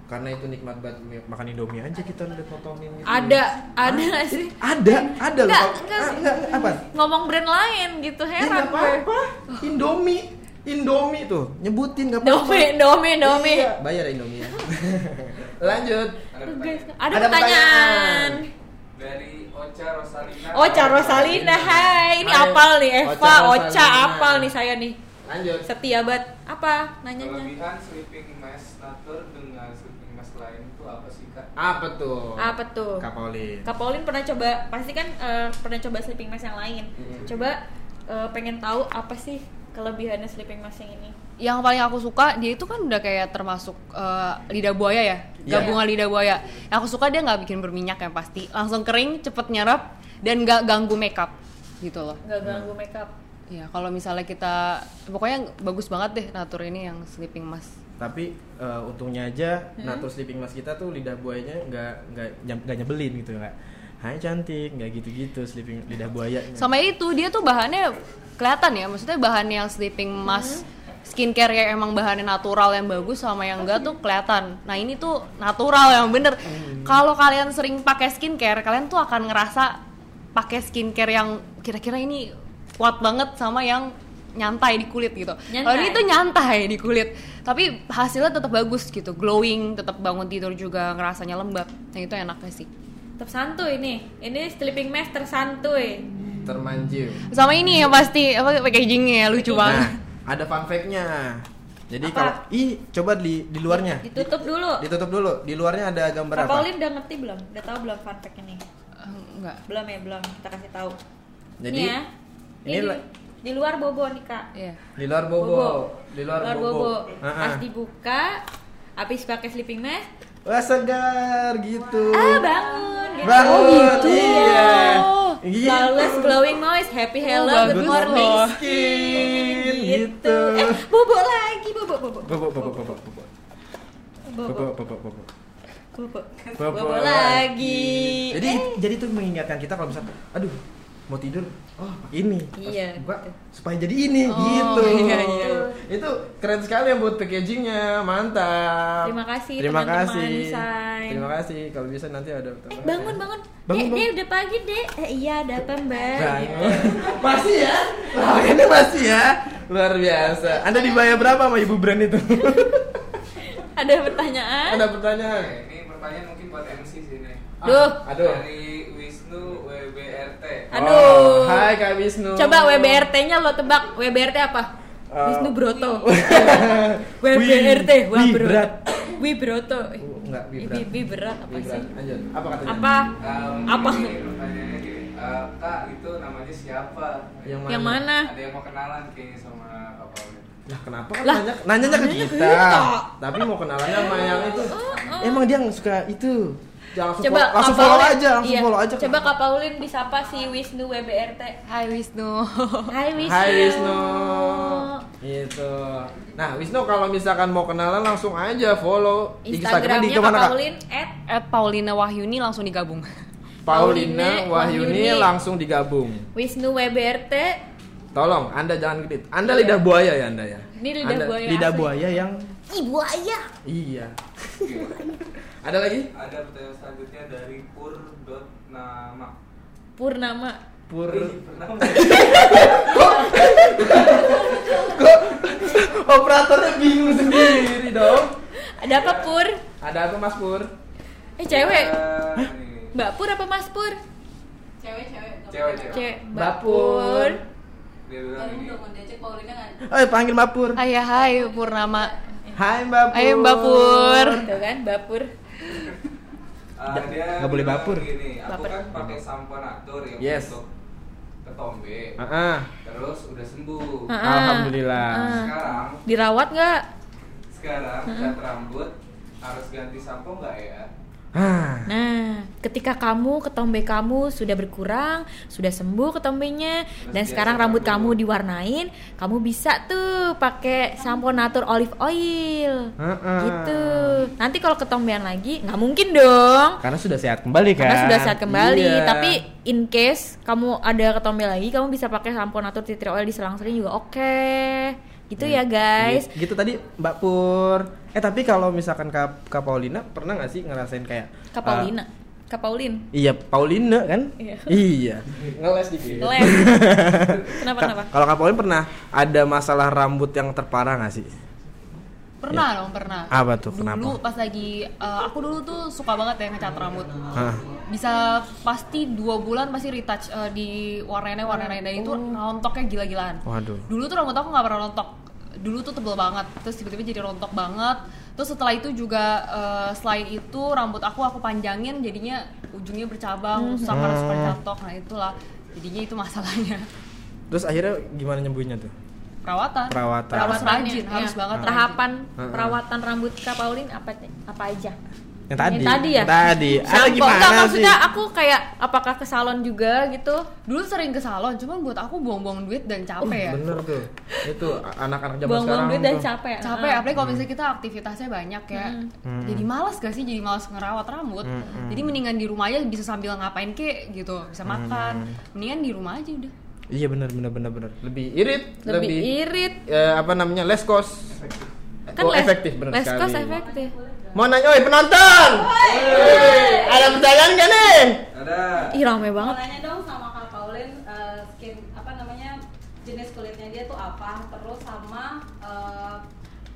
Karena itu nikmat banget makan Indomie aja kita udah potongin gitu. Ada, ada nggak sih? Ada, ada loh. Enggak, Kalau- enggak ah, enggak, apa? Ngomong brand lain gitu, Ya, heran nggak gue. apa-apa. Indomie, Indomie tuh nyebutin nggak apa-apa. Domi, domi, domi. Iya, bayar ya Indomie ya. Lanjut. Ada pertanyaan. Ada, Ada pertanyaan. dari Ocha Rosalina. Ocha Rosalina, hai. Ini apal nih, Eva, Ocha apal nih saya nih. Lanjut. Setia banget. Apa nanyanya? Kelebihan sleeping mask natur dengan sleeping mask lain itu apa sih kak? Apa tuh? Apa tuh? Kak Paulin. Kak Paulin pernah coba, pasti kan eh, pernah coba sleeping mask yang lain. Mm. Coba eh, pengen tahu apa sih kelebihannya sleeping mask yang ini? Yang paling aku suka dia itu kan udah kayak termasuk eh, lidah buaya ya, Iya. gabungan lidah buaya. Yang aku suka dia nggak bikin berminyak yang pasti, langsung kering, cepet nyerap dan nggak ganggu makeup gitu loh. Nggak ganggu makeup. Ya kalau misalnya kita pokoknya bagus banget deh natur ini yang sleeping mask. Tapi eh, untungnya aja Hmm? natur sleeping mask kita tuh lidah buayanya nggak nggak nggak nyebelin gitu nggak. Hai cantik, nggak gitu-gitu sleeping lidah buaya. Sama itu dia tuh bahannya kelihatan ya, maksudnya bahan yang sleeping mask skincare yang emang bahannya natural yang bagus sama yang enggak tuh kelihatan. Nah ini tuh natural yang bener. Kalau kalian sering pakai skincare, kalian tuh akan ngerasa pakai skincare yang kira-kira ini kuat banget sama yang nyantai di kulit gitu. Kalau ini Nyantai. tuh nyantai di kulit, tapi hasilnya tetap bagus gitu, glowing, tetap bangun tidur juga ngerasanya lembab. Nah itu enaknya sih. Tetap santuy nih. Ini sleeping mask tersantuy. Termanjir. Sama ini ya pasti apa packagingnya ya lucu banget. Nah, ada fun fact-nya. Jadi Apa? kalau ih coba di di luarnya. Ditutup dulu. Ditutup dulu. Di luarnya ada gambar Kak apa? Paulin udah ngerti belum? Udah tahu belum fun fact ini? Eh, enggak. Belum ya, belum. Kita kasih tahu. Jadi Nih ya. ini Ini, di luar bobo nih, Kak. Iya. di luar bobo. Di luar, Luar bobo. bobo. Ah, Pas ah. dibuka, habis pakai sleeping mask, Wah segar gitu. ah bangun. Gitu. Bangun. Oh, gitu. Iya. Gitu. Flawless glowing noise, happy hello, good bagus morning. Skin Gitu. gitu. Eh, bobo lagi, bobo, bobo. Bobo bobo bobo bobo. Bobo, Bobo bobo bobo. bobo. Bobo Bobo lagi. Jadi Eh, jadi itu mengingatkan kita kalau misalnya aduh mau tidur oh pakai ini Iya, buka gitu. supaya jadi ini Oh, gitu iya, iya. itu keren sekali ya buat packagingnya mantap Terima kasih, terima teman-teman kasih desain. terima kasih kalau bisa nanti ada Eh, bangun, bangun. Bangun, Dek, bangun. Dek, udah pagi, Dek. Eh, iya, ada apa, Mbak? Masih ya oh, ini masih ya luar biasa anda dibayar berapa sama ibu brand itu Ada pertanyaan? ada pertanyaan ini pertanyaan mungkin buat MC sini. Duh. Ah, aduh Dari Wisnu WBRT. Aduh. Oh, hai kak Wisnu Coba WBRT-nya lo tebak. WBRT apa? Eh, Wisnu Broto. WBRT, wah berat. Wih Broto. Oh, enggak, Ih, berat. wih, berat apa sih? lanjut apa katanya Apa? Um, Apa? ini pertanyaannya gini. Eh, kak itu namanya siapa Yang mana? Yang mana? ada yang mau kenalan kayaknya sama kak Paulin Lah kenapa kan Lah, nanya nanyanya ke kita. kita. Tapi mau kenalannya sama yang itu. Emang dia nggak suka itu. Jangan langsung Coba follow, langsung follow aja, langsung iya. follow aja. Coba Kak Paulin disapa si Wisnu WBRT. Hai Wisnu. Hai Wisnu. Hai Wisnu. Gitu. Nah, Wisnu kalau misalkan mau kenalan langsung aja follow Instagramnya di Kak ke mana, Kak? Paulin at At Paulina Wahyuni langsung digabung. Paulina Paulina Wahyuni Wahyuni. langsung digabung. Wisnu WBRT. Tolong, Anda jangan gedit. Anda lidah buaya ya Anda ya. Ini lidah Anda buaya Lidah asli. buaya yang Ibu ayah. iya. Ada lagi? ada pertanyaan selanjutnya dari pur.nama Purnama. Pur Purnama. operatornya bingung sendiri dong. Ada apa Pur? Ada apa Mas Pur? Eh cewek. Mbak Pur apa Mas Pur? cewek cewek cewek cewek Cewek. Mbak Pur. Dia bilang ini Eh panggil Mbak Pur. Hai hai Purnama. Hai Mbak Pur. Hai, Mbak Pur. Tuh kan Mbak Pur. Ah, dia nggak boleh bilang bapur. gini, aku Baper. kan pakai sampo natur yang Yes. untuk ketombe Ah, ah. terus udah sembuh Ah. Alhamdulillah. Ah. sekarang Dirawat nggak? sekarang cat rambut harus ganti sampo nggak ya Ah. Nah, ketika kamu ketombe kamu sudah berkurang, sudah sembuh ketombenya, dan biasa sekarang rambut kamu- kamu diwarnain, kamu bisa tuh pakai sampo natur olive oil. Heeh. Gitu. Nanti kalau ketombean lagi, nggak mungkin dong. Karena sudah sehat kembali kan. Karena sudah sehat kembali. Iya. Tapi in case kamu ada ketombe lagi, kamu bisa pakai sampo natur tea tree oil diselang-seling juga oke. Gitu ya guys. Gitu, gitu tadi Mbak Pur. Eh tapi kalau misalkan Kak, Kak Paulina pernah nggak sih ngerasain kayak Kak uh, Paulina. Kak Paulin. iya Paulina kan? Iya. iya. Ngeles dikit. Ngeles. kenapa Ka- kenapa? Kalau Kak Paulin pernah ada masalah rambut yang terparah nggak sih? Pernah dong pernah. Apa tuh? Kenapa? Dulu pas lagi eh, aku dulu tuh suka banget ya ngecat rambut. Hah. Bisa pasti dua bulan pasti retouch eh, di warnanya warnanya dan itu rontoknya gila-gilaan. Waduh. Dulu tuh rambut aku nggak pernah rontok. Dulu tuh tebel banget, terus tiba-tiba jadi rontok banget. Terus setelah itu juga eh, selain itu rambut aku aku panjangin jadinya ujungnya bercabang, rusak karena suka catok. Nah itulah jadinya itu masalahnya. Terus akhirnya gimana nyembuhinnya tuh? Perawatan. Perawatan. Harus rajin, harus iya. banget tahapan perawatan rambut Kak Paulin apa apa aja? Yang tadi. Yang tadi ya? Yang tadi. Ada Sampo. gimana Enggak, sih? maksudnya aku kayak apakah ke salon juga gitu? Dulu sering ke salon, cuman buat aku buang-buang duit dan capek ya. Bener tuh. Itu anak-anak zaman Buang-buang sekarang duit dan capek. capek Heeh. apalagi kalau misalnya kita aktivitasnya banyak ya Hmm. jadi malas gak sih jadi malas ngerawat rambut Hmm, jadi mendingan di rumah aja bisa sambil ngapain kek gitu bisa makan mendingan di rumah aja udah Iya bener bener bener bener. Lebih irit, Lebih irit. eh, apa namanya less cost. Kan oh, les- efektif bener les sekali. cost efektif. Mau nanya, oi penonton. Hey, ada pertanyaan gak nih? ada Ih rame mau banget. nanya dong sama Kak Paulin eh, skin apa namanya jenis kulitnya dia tuh apa terus sama eh,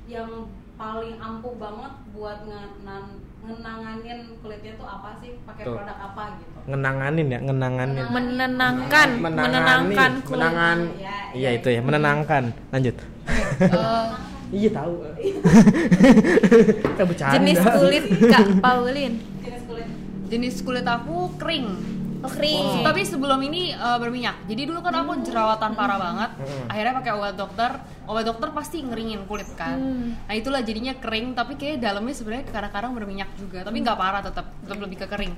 yang paling ampuh banget buat ngenan- ngenanganin kulitnya tuh apa sih pakai produk apa gitu Ngenanganin ya, ngenanganin. Menenangkan, Menangani, menenangkan kulit. menangan. Ya, Iya ya. itu ya, menenangkan. Lanjut. Eh, Iya tahu. Jenis kulit Kak Paulin. jenis kulit jenis kulit aku kering Oh, kering. tapi sebelum ini eh, berminyak jadi dulu kan aku jerawatan parah banget Hmm. akhirnya pakai obat dokter obat dokter pasti ngeringin kulit kan Hmm. nah itulah jadinya kering tapi kayak dalamnya sebenarnya kadang-kadang berminyak juga tapi nggak parah tetap tetap lebih ke kering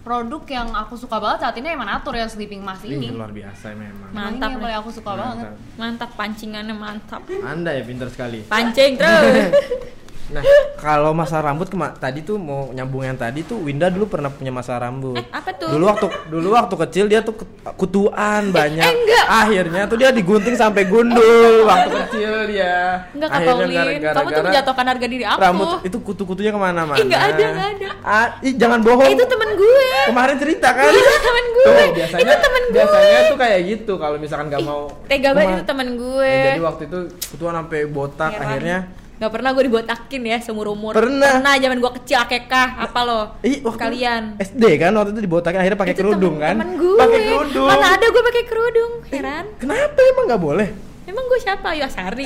produk yang aku suka banget saat ini emang Natur yang sleeping mask Ih, ini luar biasa memang. Emang Mantap ini yang aku suka banget Mantap. Mantap pancingannya mantap. Anda ya pintar sekali. Pancing terus. Nah, kalau masalah rambut kema tadi tuh mau nyambung yang tadi tuh Winda dulu pernah punya masalah rambut. Eh, apa tuh? Dulu waktu dulu waktu kecil dia tuh kutuan banyak. eh, enggak. Akhirnya tuh dia digunting sampai gundul waktu kecil dia. Enggak Akhirnya Paulin. gara-gara- Kamu tuh menjatuhkan harga diri aku. Rambut itu kutu-kutunya ke mana-mana. Ih, nggak ada, nggak ada. Ah, ih, jangan bohong. Eh, itu temen gue. Kemarin cerita kan? Itu temen gue. Tuh, biasanya Itu temen gue. biasanya tuh kayak gitu kalau misalkan nggak mau Tega banget itu temen gue. Ya, jadi waktu itu kutuan sampai botak Heran. akhirnya Gak pernah gue dibotakin ya seumur umur. Pernah. Pernah zaman gue kecil akekah apa lo? Ih, waktu Kalian. SD kan waktu itu dibotakin akhirnya pakai kerudung temen- kan? Temen gue. Pakai kerudung. Mana ada gue pakai kerudung, heran. Kenapa emang nggak boleh? emang gue siapa Ayu Asari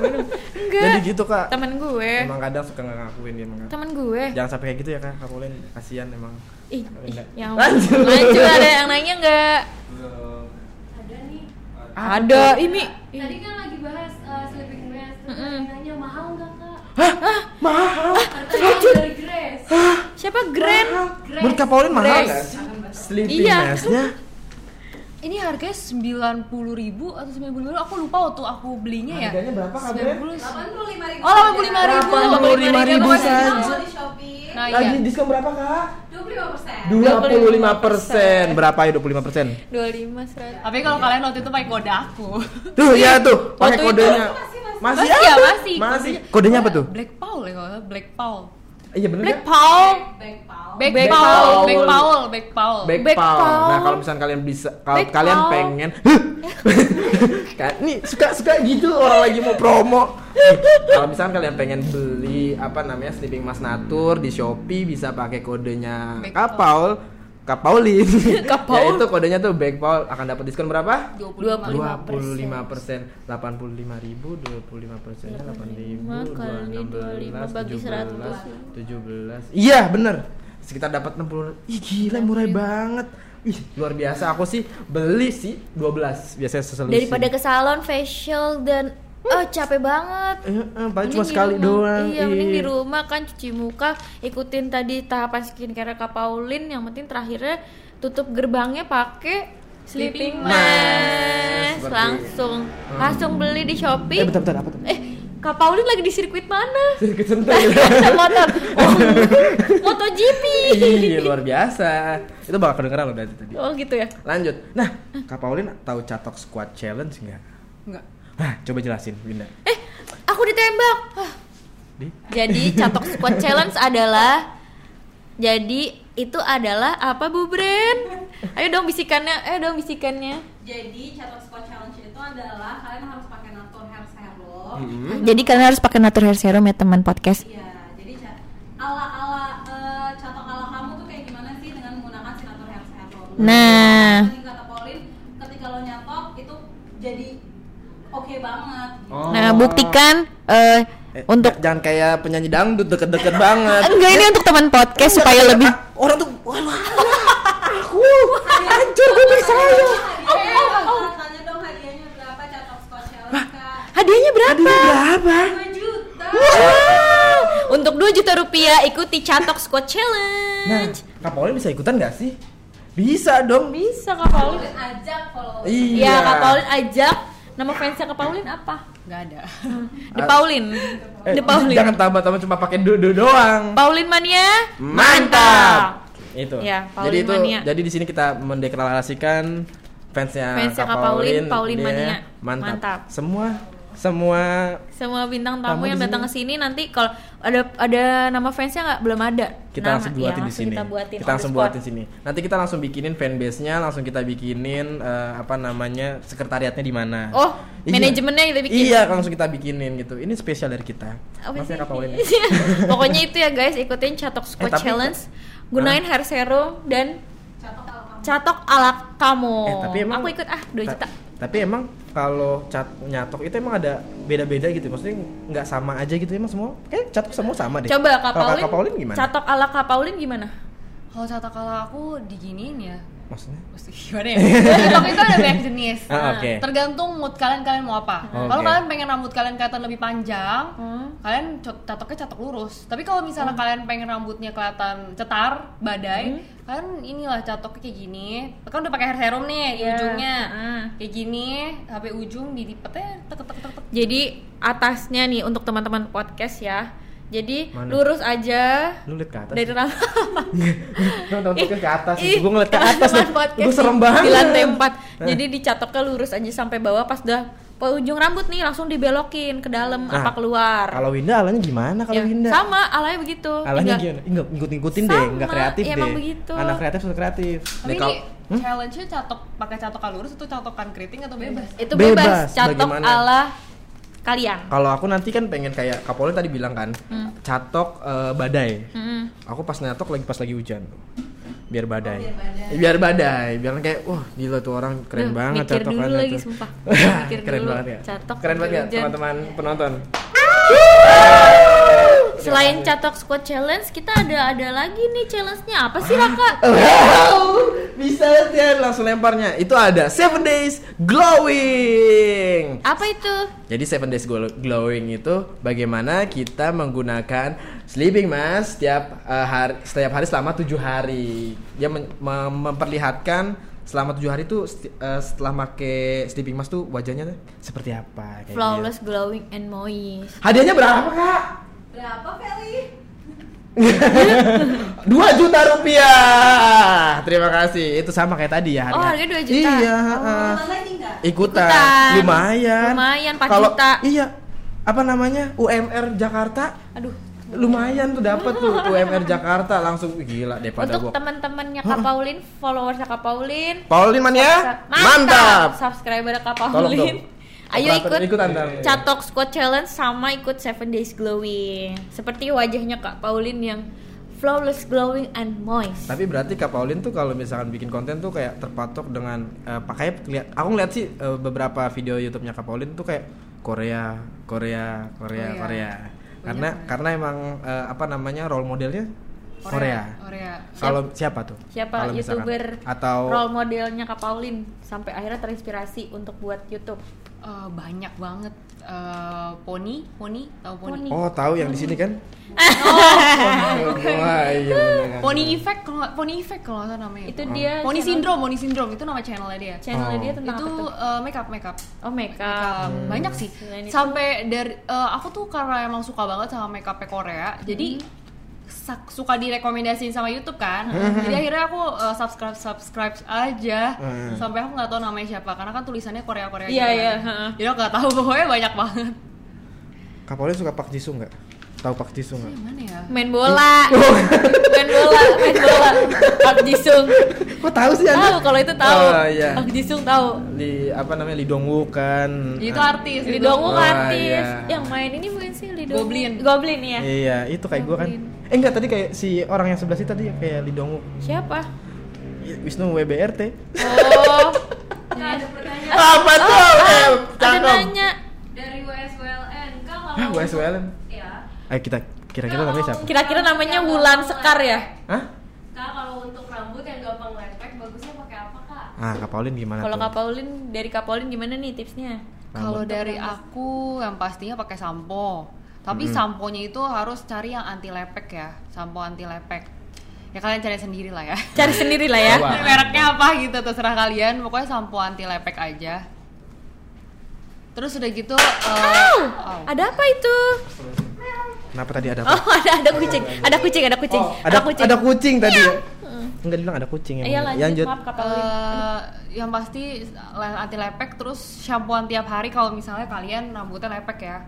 enggak Jadi gitu kak. temen gue Emang kadang suka nggak ngakuin dia emang. Temen gue Jangan sampai kayak gitu ya kak, Kak kasihan emang. ih, ih yang Lanjut. lanjut ada yang nanya nggak Belum. ada nih ada ini tadi kan lagi bahas uh, nanya mahal nggak kak? Mahal. harganya dari Grace. Siapa? Grand? Menurut Kak Pauline mahal Grace. nggak? Sleeping Iya. mask-nya? Ini harganya sembilan puluh ribu atau sembilan puluh ribu? Aku lupa waktu aku belinya ya. Harganya berapa, Kak Bren? 90. delapan puluh lima ribu Oh, 85 ribu. 85.000 saja. di Shopee Nah, Lagi iya. diskon berapa kak? dua puluh lima persen 25 persen. Berapa ya 25 persen? 25 seratus Tapi kalau kalian waktu itu pakai kode aku. Tuh ya tuh, pakai kodenya. masih masih Masih Masih ya, masih. Masih. Kodenya apa tuh? Black Paul ya Black Paul. Iya bener Black? Paul Black, Black Paul, Paul. Black Paul, Black Paul. Back, Back Paul. Paul. Nah, kalau misalnya kalian bisa kalau kalian Paul. pengen kan nih suka-suka gitu orang lagi mau promo. kalau misalnya kalian pengen beli apa namanya sleeping mask natur di Shopee bisa pakai kodenya Back Kapaul Kapaulin. Kapaul. ya itu kodenya tuh Back Paul. Akan dapat diskon berapa? 25. 25 persen, 85 ribu, 25 persen, 8 ribu, kali 25 bagi 17, iya bener, sekitar dapat 60, ih gila murah banget, ih luar biasa, aku sih beli sih 12 biasanya sesolusi daripada ke salon facial dan oh capek banget eh, eh, paling Mending cuma di sekali rumah. doang Iya, mending ih. di rumah kan cuci muka, ikutin tadi tahapan skincare Kak Pauline, yang penting terakhirnya tutup gerbangnya pakai sleeping mask. mask. Seperti- Langsung langsung beli di Shopee. eh bentar bentar apa tuh? Eh, Kak Pauline lagi di sirkuit mana? Sedikit sentuh motor. Oh, MotoGP. Iya luar biasa. Itu bakal kedengeran loh dari tadi. Oh, gitu ya. Lanjut. Nah, Kak Pauline tahu Catok Squad Challenge nggak? Enggak. Nah, coba jelasin, Winda. Eh, aku ditembak. Ah, Di? Jadi Catok Squad Challenge adalah jadi itu adalah apa Bu Bren? Ayo dong bisikannya, ayo dong bisikannya. jadi catok squat challenge itu adalah kalian harus pakai natur hair serum Hmm. Jadi kalian harus pakai Natur Hair Serum ya teman podcast. Iya, jadi ca- ala-ala eh, catok ala kamu tuh kayak gimana sih dengan menggunakan si Natur Hair Serum? Nah. Tadi kata Pauline, ketika lo nyatok itu jadi oke banget. Oh. Nah, buktikan eh, Eh, untuk jangan kayak penyanyi dangdut deket-deket banget. enggak ini untuk teman podcast supaya lebih Orang tuh walah. Aku hancur gue percaya. Hadiahnya, Kak, tanya dong hadiahnya berapa hadiahnya berapa? Berapa? 2 juta. Wow. Untuk 2 juta rupiah ikuti Catok Squad Nah, Challenge. Kak Pauline bisa ikutan gak sih? Bisa dong. bisa Kak. Pauline ajak follow. Iya. Iya, Kak Pauline ajak. Nama fansnya Kak Pauline apa? Enggak ada. The Pauline. Eh, The Pauline. Jangan tambah-tambah cuma pakai dudu doang. Pauline Mania. Mantap. Itu. Ya, jadi Pauline itu Mania. jadi di sini kita mendeklarasikan fansnya, Fansnya Kak Pauline, Pauline, Pauline dia Mania. Mantap. Mantap. Semua semua Semua bintang Tamu tamu yang di datang ke sini. nanti kalau ada ada nama fansnya nggak belum ada. kita Nama, langsung ya, buatin di langsung sini. Kita buatin. Kita langsung spot. buatin sini. Nanti kita langsung bikinin fanbase-nya, langsung kita bikinin eh, apa namanya sekretariatnya di mana. Oh, Iya. manajemennya kita bikin. Iya, langsung kita bikinin gitu. Ini spesial dari kita. Apa Maaf ya sih? Kak Pauline. Pokoknya itu ya guys, ikutin Catok Squad Eh, tapi- Challenge. Gunain hair serum dan Catok ala kamu. catok ala kamu. Eh, tapi emang aku ikut ah 2 ta- juta. Tapi emang kalau cat nyatok itu emang ada beda-beda gitu. Maksudnya nggak sama aja gitu emang semua. Kayak catok semua sama deh. Coba Kak Kak Pauline gimana? Catok ala Kak Pauline gimana? Kalau tata kala aku diginiin ya. Maksudnya? Gimana ya? TikTok itu ada banyak jenis. Ah, Nah, oke. Tergantung mood kalian kalian mau apa. Oke. Kalau kalian pengen rambut kalian kelihatan lebih panjang, Hmm. kalian cat- catoknya catok lurus. Tapi kalau misalnya kalian pengen rambutnya kelihatan cetar, badai, kalian inilah catoknya kayak gini. Kan udah pakai hair serum nih di Iya. ujungnya. Hmm. Kayak gini, sampai ujung dilipetnya tek tek tek tek. Jadi atasnya nih untuk teman-teman podcast ya. Jadi Mana? lurus aja Lu lihat ke atas. dari rambut. Nonton ke atas. Ih, Gue ngeliat ke atas podcast Gue serem banget. Di lantai 4. Nah. Jadi dicatoknya lurus aja sampai bawah pas udah ke ujung rambut nih langsung dibelokin ke dalam Nah, apa keluar. Kalau Winda alanya gimana kalau Ya, Winda? sama alanya begitu. Alanya gimana? Enggak ngikut-ngikutin deh, enggak kreatif ya deh. emang begitu. Anak kreatif suka kreatif. Tapi kalau- Hmm? challenge-nya catok pakai catokan lurus itu catokan keriting atau bebas? Itu Bebas, bebas, catok bagaimana? ala kalian. Kalau aku nanti kan pengen kayak Kapolri tadi bilang kan, Hmm. catok eh, badai. Mm-mm. Aku pas nyatok lagi pas lagi hujan. biar badai. Oh, biar badai. Biar badai, biar kayak wah gila tuh orang keren Duh, banget mikir dulu catokannya lagi tuh. sumpah mikir keren dulu. banget ya. catok keren banget ya teman-teman penonton. Selain catok squad challenge kita ada ada lagi nih challenge-nya apa sih Raka Wow, bisa ya langsung lemparnya. Itu ada Seven Days Glowing. apa itu Jadi Seven Days Glow- Glowing itu bagaimana kita menggunakan sleeping mask setiap uh, hari setiap hari selama tujuh hari. Dia mem- memperlihatkan selama tujuh hari itu sti- uh, setelah make sleeping mask tuh wajahnya tuh seperti apa. kayak flawless gitu. glowing and moist Hadiahnya berapa kak? Berapa Feli? Dua juta rupiah. Terima kasih. Itu sama kayak tadi ya. Oh, harganya 2 juta. Iya. Mau uh, ikutan. Ikutan. lumayan Lumayan, 4 Kalau- juta. iya apa namanya UMR Jakarta aduh lumayan tuh dapat tuh UMR Jakarta langsung gila daripada untuk gua teman-temannya Kak Paulin followersnya Kak Paulin Paulin man ya mantap subscriber Kak Tolong dong. Ayo ikut ikutan dong. catok squad challenge sama ikut seven days glowing seperti wajahnya Kak Paulin yang flawless glowing and moist tapi berarti Kak Paulin tuh kalau misalkan bikin konten tuh kayak terpatok dengan eh, pakai lihat aku ngeliat sih eh, beberapa video YouTube-nya Kak Paulin tuh kayak Korea Korea Korea Korea. Korea karena karena emang eh, apa namanya role modelnya Korea, Korea. Kalau siapa tuh? siapa misalkan- youtuber atau role modelnya Kak Paulin sampai akhirnya terinspirasi untuk buat YouTube Eh, banyak banget. Eh, poni, poni, tahu poni? Poni. Oh tahu yang di sini kan? Oh, Wah iya. Poni effect kalau nggak- poni effect kalau nggak namanya. itu dia Poni channel- syndrome, poni syndrome itu nama channelnya dia. channelnya Oh. dia tentang itu apa tuh eh, makeup makeup. oh makeup Um, banyak sih sampai dari eh, aku tuh karena emang suka banget sama makeup Korea jadi sak- suka direkomendasiin sama YouTube kan jadi akhirnya aku eh, subscribe subscribe aja Hmm. sampai aku nggak tahu namanya siapa karena kan tulisannya Korea Korea Iya, gitu iya, kan. heeh. jadi aku nggak tahu pokoknya banyak banget Paulin suka Pak Jisung nggak? Tahu Pak Jisung nggak? Ya main bola main bola main bola Park Jisung Kok tahu sih Anda? tahu kalau itu tahu Oh, iya. Park Jisung tahu Di apa namanya Lee Dong kan? itu Ah, artis Lee. Dong Wook Oh, artis iya. yang main ini bukan sih Lee Dong Goblin. Goblin ya Iya, itu kayak gue kan. Eh enggak tadi kayak si orang yang sebelah sih tadi kayak Lee Dong Wook. siapa Wisnu WBRT. oh ada pertanyaan Apa tuh? ah, Eh, ada nanya dari WSWLN. Kalau WSWLN? Ayo kita kira-kira namanya siapa? kira-kira namanya Wulan Sekar ya Hah? Kak kalau untuk rambut yang gampang lepek bagusnya pakai apa kak? Ah, Kak Paulin gimana kalau? Kak Paulin dari Kak Paulin gimana nih tipsnya Kalau dari aku yang pastinya pakai sampo. Tapi Mm-mm. samponya itu harus cari yang anti lepek ya, sampo anti lepek. Ya kalian cari sendiri lah ya. cari sendiri lah ya Coba. Mereknya apa gitu terserah kalian. Pokoknya sampo anti lepek aja. Terus udah gitu eh, au. ada apa itu Kenapa tadi ada apa? oh ada ada kucing ada kucing ada kucing Oh, ada kucing ada kucing tadi. ya? Enggak dibilang ada kucing iya emang. lanjut, maaf Kak Eh, yang pasti anti lepek terus shampooan tiap hari kalau misalnya kalian rambutnya lepek ya.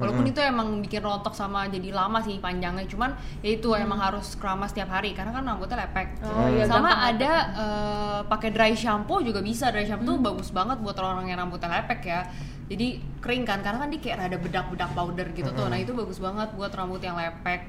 Walaupun Mm-mm. itu emang bikin rontok sama jadi lama sih panjangnya, cuman ya itu emang harus keramas tiap hari karena kan rambutnya lepek. Oh, iya, sama gampang ada eh, pakai dry shampoo juga bisa. Dry shampoo tuh bagus banget buat orang yang rambutnya lepek ya. Jadi kering kan karena kan dia kayak rada bedak-bedak powder gitu tuh. Nah, itu bagus banget buat rambut yang lepek.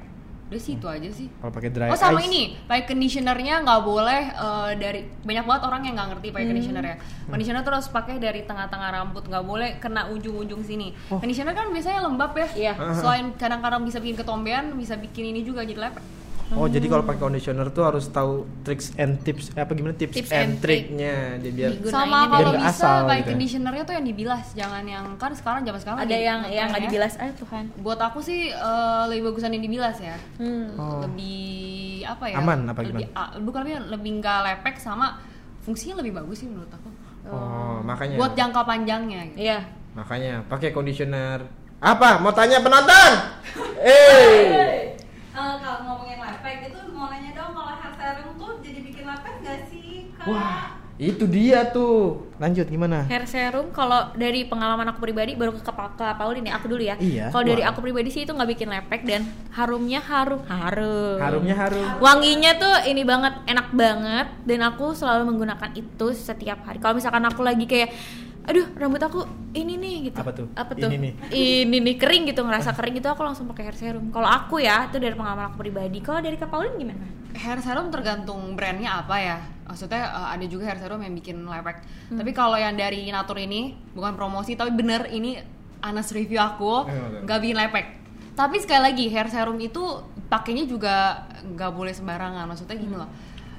Udah sih itu aja sih. Kalau pakai dry Oh sama ice. ini, pakai conditionernya nggak boleh eh, dari banyak banget orang yang nggak ngerti pakai conditioner ya. Conditioner terus pakai dari tengah-tengah rambut, nggak boleh kena ujung-ujung sini. Oh. Conditioner kan biasanya lembab ya. Iya. Selain kadang-kadang bisa bikin ketombean, bisa bikin ini juga jadi lepek. Oh, jadi kalau pakai conditioner tuh harus tahu tricks and tips eh, apa gimana tips, Tips and and trick. triknya jadi biar Digunain Sama kalau bisa asal pakai gitu ya. conditionernya tuh yang dibilas, jangan yang kan sekarang zaman sekarang ada yang yang nggak ya. dibilas ah Tuhan Buat aku sih eh, lebih bagusan yang dibilas ya. hmm. Oh. Lebih apa ya? Aman apa lebih, ah, bukan lebih lebih nggak lepek sama fungsinya lebih bagus sih menurut aku. Oh, makanya. buat jangka panjangnya gitu. iya Makanya pakai conditioner. Apa? Mau tanya penonton? Eh. Eh, kalau ngomongin lepek itu mau nanya dong kalau hair serum tuh jadi bikin lepek nggak sih kak? Wah, itu dia tuh. Lanjut gimana? hair serum kalau dari pengalaman aku pribadi baru ke Kak Kak Paulin ya aku dulu ya Iya. kalau dari aku pribadi sih itu nggak bikin lepek dan harumnya harum harum Harumnya harum. wanginya tuh ini banget enak banget dan aku selalu menggunakan itu setiap hari kalau misalkan aku lagi kayak aduh rambut aku ini nih gitu Apa tuh? apa tuh Ini nih. ini nih kering gitu ngerasa kering gitu aku langsung pakai hair serum kalau aku ya itu dari pengalaman aku pribadi kalau dari Kak Paulin gimana hair serum tergantung brandnya apa ya. Maksudnya eh, ada juga hair serum yang bikin lepek. Hmm. Tapi kalau yang dari Natur ini bukan promosi tapi bener ini Anas review aku bener. nggak bikin lepek. Tapi sekali lagi hair serum itu pakainya juga nggak boleh sembarangan. Maksudnya gini loh.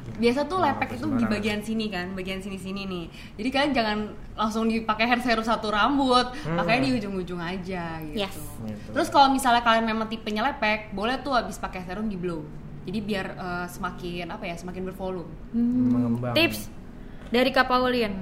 Biasa tuh Oh, lepek itu di bagian sini kan, bagian sini-sini nih. Jadi kalian jangan langsung dipakai hair serum satu rambut, Hmm. pakainya di ujung-ujung aja gitu. Yes. Gitu. Terus kalau misalnya kalian memang tipenya lepek, boleh tuh habis pakai serum di blow. Jadi biar eh, semakin apa ya, semakin bervolume. mengembang Tips dari Kak Paulin.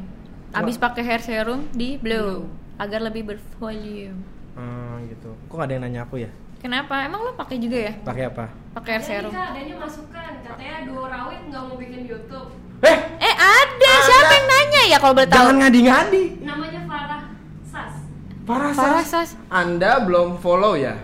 Abis pakai hair serum di blow Blow. agar lebih bervolume. Hmm, gitu kok gak ada yang nanya aku ya Kenapa? Emang lo pakai juga ya? pakai apa Pakai hair serum. Kak, Dani masukan katanya duo rawit nggak mau bikin YouTube. eh Eh ada, siapa yang nanya ya kalau boleh tahu? jangan ngadi-ngadi Namanya Farah Sas. Parah, Sas. Sas. anda belum follow ya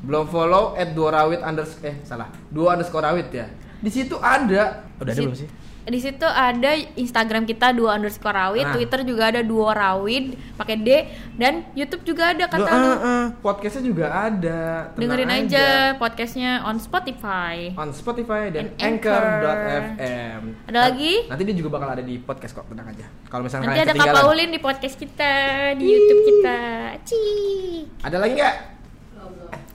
belum follow at dua rawit underscore eh salah dua underscore rawit ya di situ ada udah ada Di belum sih Di situ ada Instagram kita dua underscore rawit, Nah. Twitter juga ada dua rawit pakai D dan YouTube juga ada kata Loh, lu. ah, ah, podcastnya juga ada Tenang Dengerin aja podcastnya on Spotify. on Spotify dan Anchor.fm. Ada lagi? Nanti dia juga bakal ada di podcast kok, tenang aja. Kalau misalnya Nanti ada Kak. Paulin di podcast kita, di YouTube kita. Ci. Ada lagi nggak?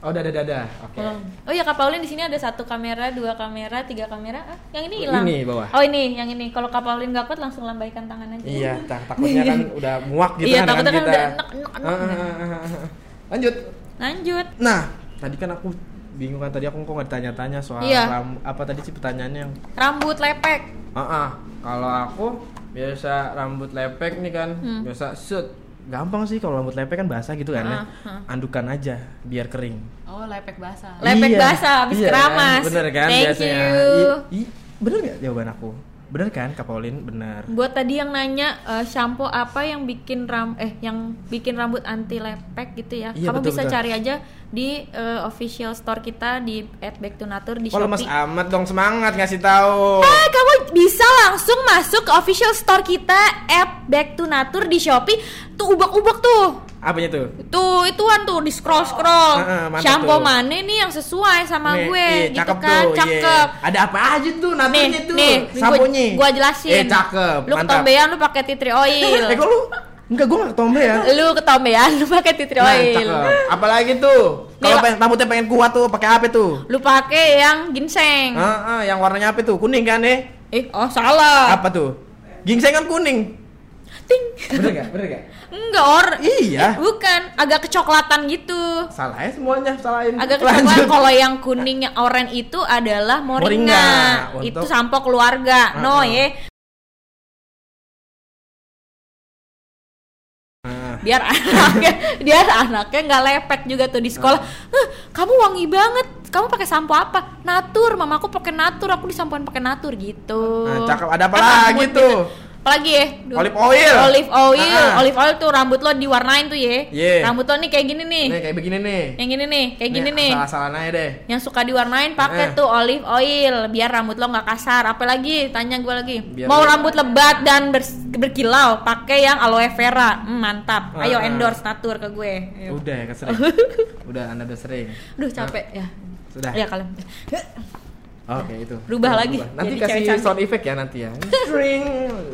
Oh, udah, ada, ada. Oke. Belum. Oh ya Kak Paulin di sini ada satu kamera, dua kamera, tiga kamera. Ah, yang ini hilang. Ini, bawah. Oh ini, yang ini. Kalau Kak Paulin nggak kuat langsung lambaikan tangan aja. Iya, tak- takutnya kan udah muak gitu Iya, kan takutnya dengan kan kita. udah enek, enek, enek. Ah. Lanjut. Lanjut. Nah, tadi kan aku bingung kan tadi aku kok nggak ditanya-tanya soal Iya. ram- apa tadi sih pertanyaannya yang Rambut lepek. Ah, ah. kalau aku biasa rambut lepek nih kan, Hmm. biasa set. Gampang sih kalau rambut lepek kan basah gitu kan ah. Andukan aja biar kering. Oh, lepek basah. Lepek Iya, basah habis iya keramas. kan? Bener kan Thank biasanya. you. I, i- bener nggak jawaban aku? Bener kan Kak Pauline? Bener. Buat tadi yang nanya eh, shampoo apa yang bikin ram eh yang bikin rambut anti lepek gitu ya. Iya, Kamu betul, bisa betul. cari aja di eh, official store kita di @backtonatur di Oh Shopee. amat dong semangat ngasih tahu. Eh, kamu bisa langsung masuk ke official store kita Back to Nature di Shopee. Tuh ubak-ubak tuh. Apanya tuh? Tuh ituan tuh di scroll scroll. Heeh, mantap Shampoo tuh. mana nih yang sesuai sama Nih, gue iya, gitu cakep kan. tuh, iya. Cakep. Ada apa aja tuh Nih, naturnya tuh? nih, Samponya. Gua, gua jelasin. Eh cakep, Lu mantap. ketombean lu pakai tea tree oil. Eh kok lu? Enggak, gua gak ketombe ya. lu ketombean lu pakai tea tree Nah, oil. cakep. Apalagi tuh? Kalau pengen rambutnya pengen kuat tuh, pakai apa tuh? Lu pakai yang ginseng. Ah, ah, yang warnanya apa tuh? Kuning kan eh? Eh, oh salah. Apa tuh? Gingseng kan kuning. Ting. Bener gak? Bener gak? Enggak, or. Iya. Eh, bukan, agak kecoklatan gitu. Salah ya semuanya, salahin. agak kecoklatan kalau yang kuning yang oranye itu adalah moringa, Moringa, itu untuk- sampo keluarga no Ah, ah. ya Ah. biar anaknya biar anaknya nggak lepek juga tuh di sekolah "Hah, kamu wangi banget kamu pakai sampo apa natur mamaku pakai natur aku disampoin pakai natur gitu Nah, cakep. Ada apa Kan lagi tuh? bisa- apalagi ya Duh. Olive oil. olive oil Ah, ah. olive oil tuh rambut lo diwarnain tuh ya Iya. rambut lo nih kayak gini nih Nih kayak begini nih. yang gini nih kayak gini nih Salah-salah aja deh. yang suka diwarnain Eh. pakai tuh olive oil biar rambut lo nggak kasar apalagi tanya gue lagi Biar mau lo- rambut lebat dan bers- berkilau pakai yang aloe vera Hmm, mantap Ah, ayo ah. endorse natur ke gue Ayo. Udah ya sering. udah anda udah sering. Duh capek ya Sudah. ya kalian Oke itu. Rubah lagi, Nanti jadi kasih cewek cantik. sound effect ya nanti ya. String.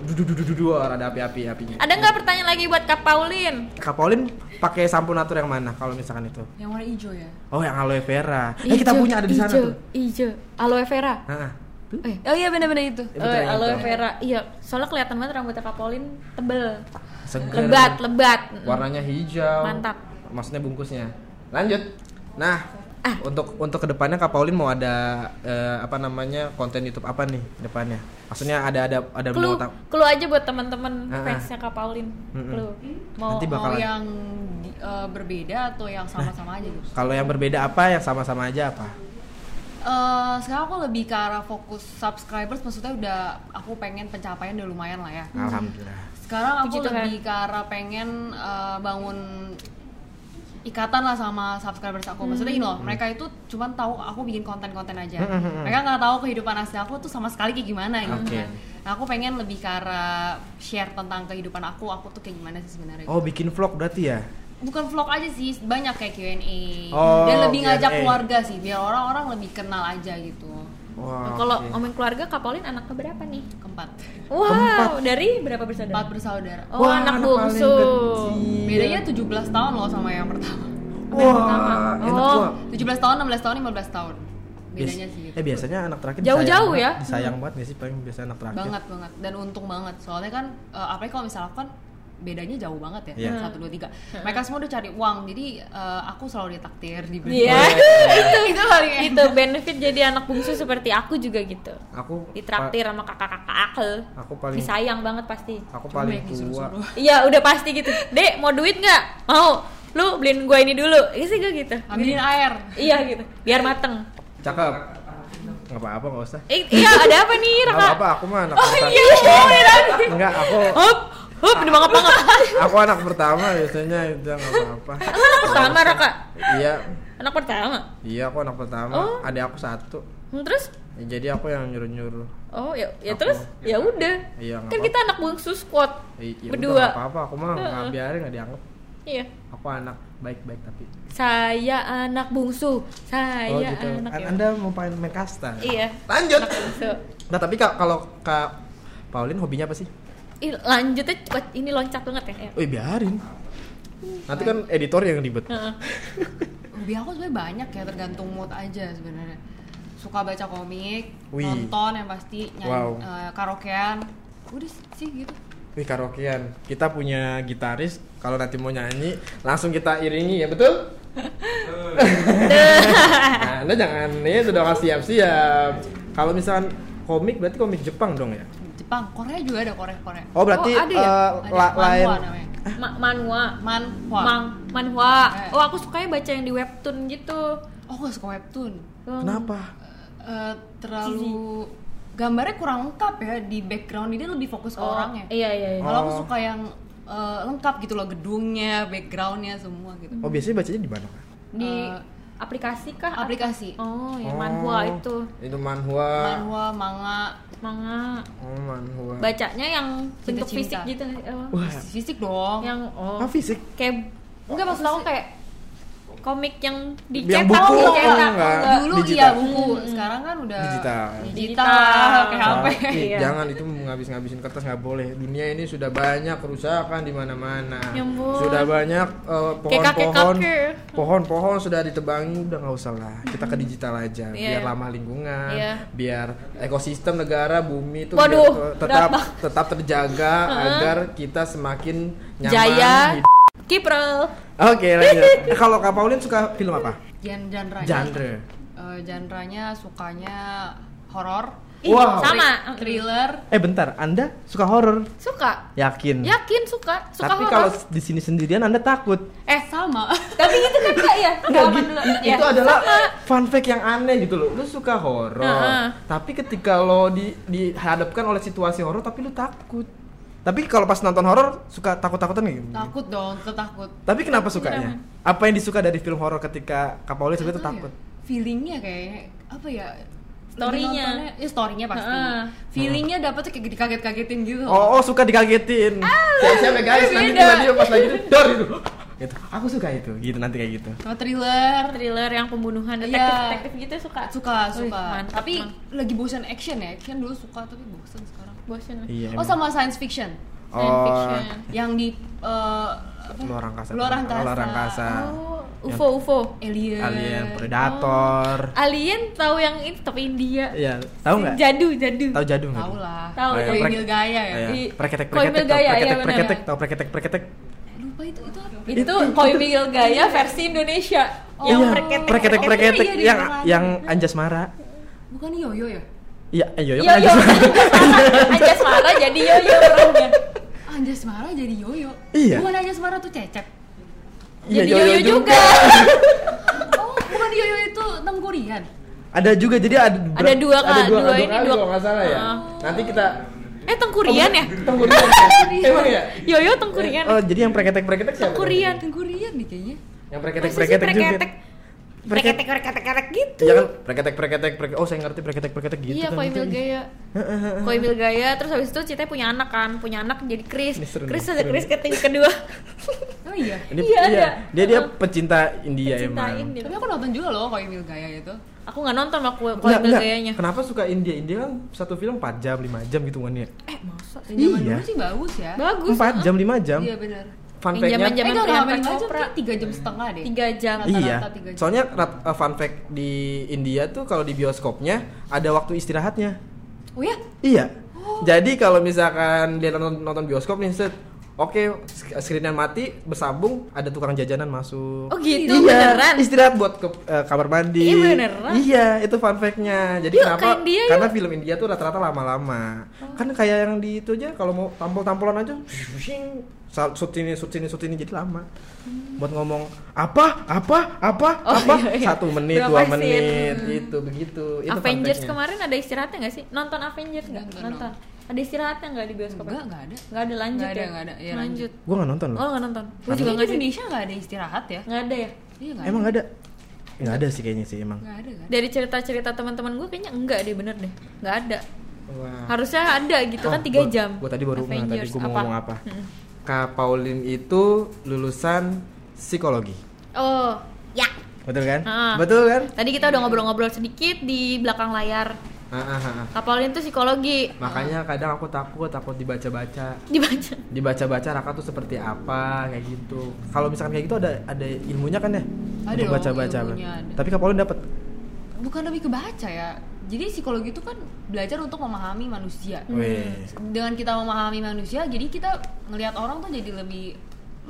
Du du du du du ada api-api apinya. ada nggak pertanyaan lagi buat kak Paulin Kak Pauline pakai sampo natur yang mana kalau misalkan itu? Yang warna hijau ya. Oh yang aloe vera. Eh kita Ijo, punya ada di sana ijo, tuh. ijo aloe vera Heeh. eh, Oh iya benar-benar itu. Ya, yang aloe itu. vera iya soalnya kelihatan banget rambutnya kak Paulin tebel Seger. lebat lebat Warnanya hijau. Mantap. Maksudnya bungkusnya. Lanjut. Nah, Ah. untuk untuk ke depannya Kak Pauline mau ada eh, apa namanya konten YouTube apa nih ke depannya? Maksudnya ada ada ada mau clue ta- clue aja buat teman-teman Ah, ah. fansnya Kak Paulin Mm-mm. clue mau Nanti Mau yang di- eh, berbeda atau yang sama-sama aja gitu. kalau yang berbeda apa yang sama-sama aja apa? Eh, sekarang aku lebih ke arah fokus subscribers maksudnya udah aku pengen pencapaian udah lumayan lah ya. Alhamdulillah. Sekarang aku Puji lebih ke arah pengen eh, bangun ikatan lah sama subscribers aku. Maksudnya gini loh, mereka itu cuman tahu aku bikin konten-konten aja. Hmm. Mereka nggak tahu kehidupan asli aku tuh sama sekali kayak gimana gitu. Oke. kan. Nah, aku pengen lebih ke arah share tentang kehidupan aku, aku tuh kayak gimana sih sebenarnya. Oh, bikin vlog berarti ya? bukan vlog aja sih banyak kayak Q&A Oh, dan lebih ngajak keluarga sih biar orang-orang lebih kenal aja gitu Wah, Kalau oke. ngomongin keluarga, Kak Paulin anak keberapa nih? keempat Wow, dari berapa bersaudara? empat bersaudara Oh, Wah, anak anak bungsu. bedanya 17 tahun loh sama yang pertama Wah, enak Oh. gua. 17 tahun 16 tahun 15 tahun bedanya Bias- sih gitu. Eh biasanya anak terakhir Jauh-jauh disayang ya? banget, Disayang banget gak sih paling biasa anak terakhir. banget banget dan untung banget soalnya kan eh, apalagi kalau misalnya aku kan bedanya jauh banget ya Iya. satu dua tiga mereka semua udah cari uang jadi eh, aku selalu ditaktir dibeli Iya. itu itu paling enak. itu benefit jadi anak bungsu seperti aku juga gitu. Aku Ditraktir sama kakak-kakak aku. Aku paling Disayang banget pasti. aku Cuma paling tua. Iya, udah pasti gitu. Dek, mau duit nggak? Mau. Lu beliin gue ini dulu. Iya sih gue gitu. ambilin air Iya gitu. Biar mateng. Cakep. Enggak apa-apa, enggak usah. Eh, iya, ada apa nih, Enggak Raka? apa-apa, aku mah anak Oh iya, lagi. Enggak, aku Hop, hop, udah banget banget. aku anak pertama biasanya itu enggak apa-apa. Anak pertama, Raka. Iya. Anak pertama. Iya, aku anak pertama. Oh. Adik aku satu. Hmm, Terus? Ya, jadi aku yang nyuruh-nyuruh. Oh ya, ya Aku. terus ya udah. Iya, nggak kan apa-apa. kita anak bungsu squad. Eh, ya Berdua. nggak apa-apa, aku mah nggak Heeh. biarin nggak dianggap. Iya. Aku anak baik-baik tapi. Saya anak bungsu. Saya oh gitu. anak An- Anda mau main main kasta? Iya. Lanjut. Nah, tapi Kak, kalau Kak Pauline hobinya apa sih? Ih, lanjutnya. Ini loncat banget ya. ya. Wih, biarin. Nanti kan editor yang ribet. Heeh. hobi aku sebenarnya banyak ya tergantung mood aja sebenarnya suka baca komik Wih. nonton yang pasti nyanyi Wow. eh, karaokean udah sih gitu Wih, karaokean. Kita punya gitaris, kalau nanti mau nyanyi, langsung kita iringi ya, betul? nah, anda jangan ini sudah kasih siap-siap. Kalau misalkan komik berarti komik Jepang dong ya? Jepang Korea juga ada Korea Korea Oh, berarti ada ya eh, ada la- lain. namanya Ma- manhwa. manhwa Mang, manhwa. Eh. Oh, aku sukanya baca yang di webtoon gitu. oh gak suka webtoon Hmm. Kenapa? Eh, terlalu gambarnya kurang lengkap ya di background ini lebih fokus ke Oh, orangnya Iya, iya, iya. kalau aku Oh. suka yang eh, lengkap gitu loh gedungnya backgroundnya semua gitu Oh, biasanya bacanya di mana? Di Eh, aplikasi kah? aplikasi Oh, ya Oh, manhwa itu. Itu manhwa. manhwa manga Manga. Oh, manhwa. Bacanya yang bentuk Cinta-cinta. fisik gitu. Oh. Wah, fisik dong Yang oh. ah, fisik. kayak enggak maksud aku kayak komik yang Yang dicetak buku, dicetak, oh, enggak. enggak. dulu digital. iya buku Hmm. sekarang kan udah Digital. digital kayak HP Iya. Jangan itu ngabis-ngabisin kertas nggak boleh. Dunia ini sudah banyak kerusakan di mana-mana. Ya. Sudah banyak eh, pohon-pohon, kakek-kakek. pohon-pohon sudah ditebangi, udah nggak usah lah. Kita ke digital aja, Iya. biar ramah lingkungan, Iya. biar ekosistem negara bumi itu Waduh, biar tetap tetap terjaga agar kita semakin nyaman. Jaya. hidup. Kiprel. Oke lanjut. Eh, Kalau Kak Pauline suka film apa? Gen genre Genre. Eh, genrenya sukanya horor Wow. Sama. thriller Eh bentar, Anda suka horor? Suka. Yakin? Yakin suka. Suka Tapi kalau di sini sendirian Anda takut. eh sama tapi itu kan enggak ya? Enggak, Pengalaman gi- dulu. Ya, itu adalah sama. fun fact yang aneh gitu loh. Lu suka horor, Heeh. tapi ketika lo di dihadapkan oleh situasi horor tapi lu takut. Tapi kalau pas nonton horor suka takut-takutan gitu. takut dong tetap takut Tapi kenapa sukanya? Apa yang disuka dari film horor ketika sebenarnya tuh Apa takut? ya? feelingnya kayak apa ya Story-nya. Ya storynya pasti Heeh. feelingnya dapetnya kayak dikaget-kagetin gitu Oh, oh suka dikagetin. Siap-siap ya guys, nanti beda. tiba-tiba pas lagi itu dor itu. Gitu. Aku suka itu. Gitu nanti kayak gitu. Sama thriller thriller yang pembunuhan Iya. detektif-detektif gitu suka. suka Wih, suka mantap, tapi Mang. lagi bosan action ya action dulu suka tapi bosan sekarang bosen. Iya. oh sama science fiction Science Oh, fiction. yang di apa? luar angkasa. luar angkasa Luar angkasa. Oh, UFO UFO. alien Alien, predator. Alien tahu yang itu tapi India. Iya, tahu nggak? Jadu, jadu. Tahu jadu nggak? tahu lah Tahu, Oh, iya. Koi Prek- Mil Gaya ya Iya. Preketek preketek Gaya, iya preketek benar. preketek tau preketek preketek. lupa itu itu apa Itu Koi Miguel Gaya versi Indonesia. Oh. yang Iya, preketek preketek preketek Iya, yang yang Anjas Mara. bukan Yoyo ya Iya, eh, yo yo Yo kan. Anjas Mara jadi yo yo orangnya. Anjas Mara jadi Yoyo Iya. bukan Anjas Mara tuh cecep Iya, Jadi yo-yo juga. oh bukan Yoyo itu tenggurian Ada juga jadi ada ber- Ada dua, Kak. Ada dua, Dua dua ini, kali dua- kalau nggak salah ya. Heeh. Nanti kita Eh Tengkurian ya? Tenggurian. Emang ya? Yo yo Tengkurian. Oh, jadi yang preketek preketek siapa? Tengkurian. tenggurian nih kayaknya Yang preketek Masa sih preketek juga. preketek? Preketek preketek preketek gitu Iya kan preketek preketek preketek. Oh, saya ngerti preketek preketek gitu iya kan. Koimil gitu. Gaya Koimil Gaya terus habis itu ceritanya punya anak kan punya anak jadi Chris seru Chris ada Chris keting kedua Oh iya. Ini Iya, ada. Dia dia pecinta India Pecinta emang. India. Tapi aku nonton juga loh kalau Emil Gaya itu. aku nggak nonton aku Koimil enggak. Gayanya Kenapa suka India? India kan satu film 4 jam, 5 jam gitu kan ya. eh masa Iya. dulu sih bagus ya. bagus 4 jam, 5 jam. Iya benar. Fun Yang fact-nya Eh enggak Priyanka enggak jam, Chopra. kayak tiga jam setengah deh. tiga jam Rata-rata Iya. tiga jam. Soalnya rat- uh, fun fact di India tuh kalau di bioskopnya ada waktu istirahatnya. Oh ya? Iya. Jadi kalau misalkan dia nonton, nonton bioskop nih, set, oke sk- screennya mati, bersambung, ada tukang jajanan masuk. oh gitu iya, beneran istirahat buat ke eh, kamar mandi. Iya, beneran? Iya, itu fun fact-nya. Jadi Yuk, kenapa? ke India, Karena yuk. film India tuh rata-rata lama-lama. Kan kayak yang di itu aja kalau mau tampol-tampolan aja, shing, shoot sini, shoot sini, shoot sini jadi lama. Buat ngomong apa, apa, apa, Oh, apa, iya, iya. satu menit, Berapa dua scene? menit, gitu, begitu. Itu Avengers kemarin ada istirahatnya nggak sih nonton Avengers nggak Enggak, nonton ada istirahatnya nggak di bioskop Enggak, enggak ada. nggak ada lanjut Nggak ada, ya nggak ada. Iya, lanjut Gua nggak nonton loh. oh nggak nonton gue Juga nggak Indonesia nggak ada istirahat ya? nggak ada ya Iya nggak Emang ada. nggak ada? Nggak ada sih kayaknya sih emang. Nggak ada kan? dari cerita-cerita teman-teman gue kayaknya enggak deh bener deh nggak ada Wah. harusnya ada gitu kan Oh, tiga gua- jam Gua tadi baru nggak tadi Avengers, gua mau ngomong apa. Mm. Kak Pauline itu lulusan psikologi. oh ya Betul kan? Ah. Betul kan? tadi kita udah ngobrol-ngobrol sedikit di belakang layar ah. Kapalin tuh psikologi Makanya kadang aku takut, takut dibaca-baca. dibaca Dibaca-baca Raka tuh seperti apa kayak gitu. Kalau misalkan kayak gitu ada ada ilmunya kan ya? Ada baca-baca. Tapi Kak Pauline dapat. Bukan lebih ke baca ya. Jadi psikologi itu kan belajar untuk memahami manusia. Weh. Dengan kita memahami manusia, jadi kita ngelihat orang tuh jadi lebih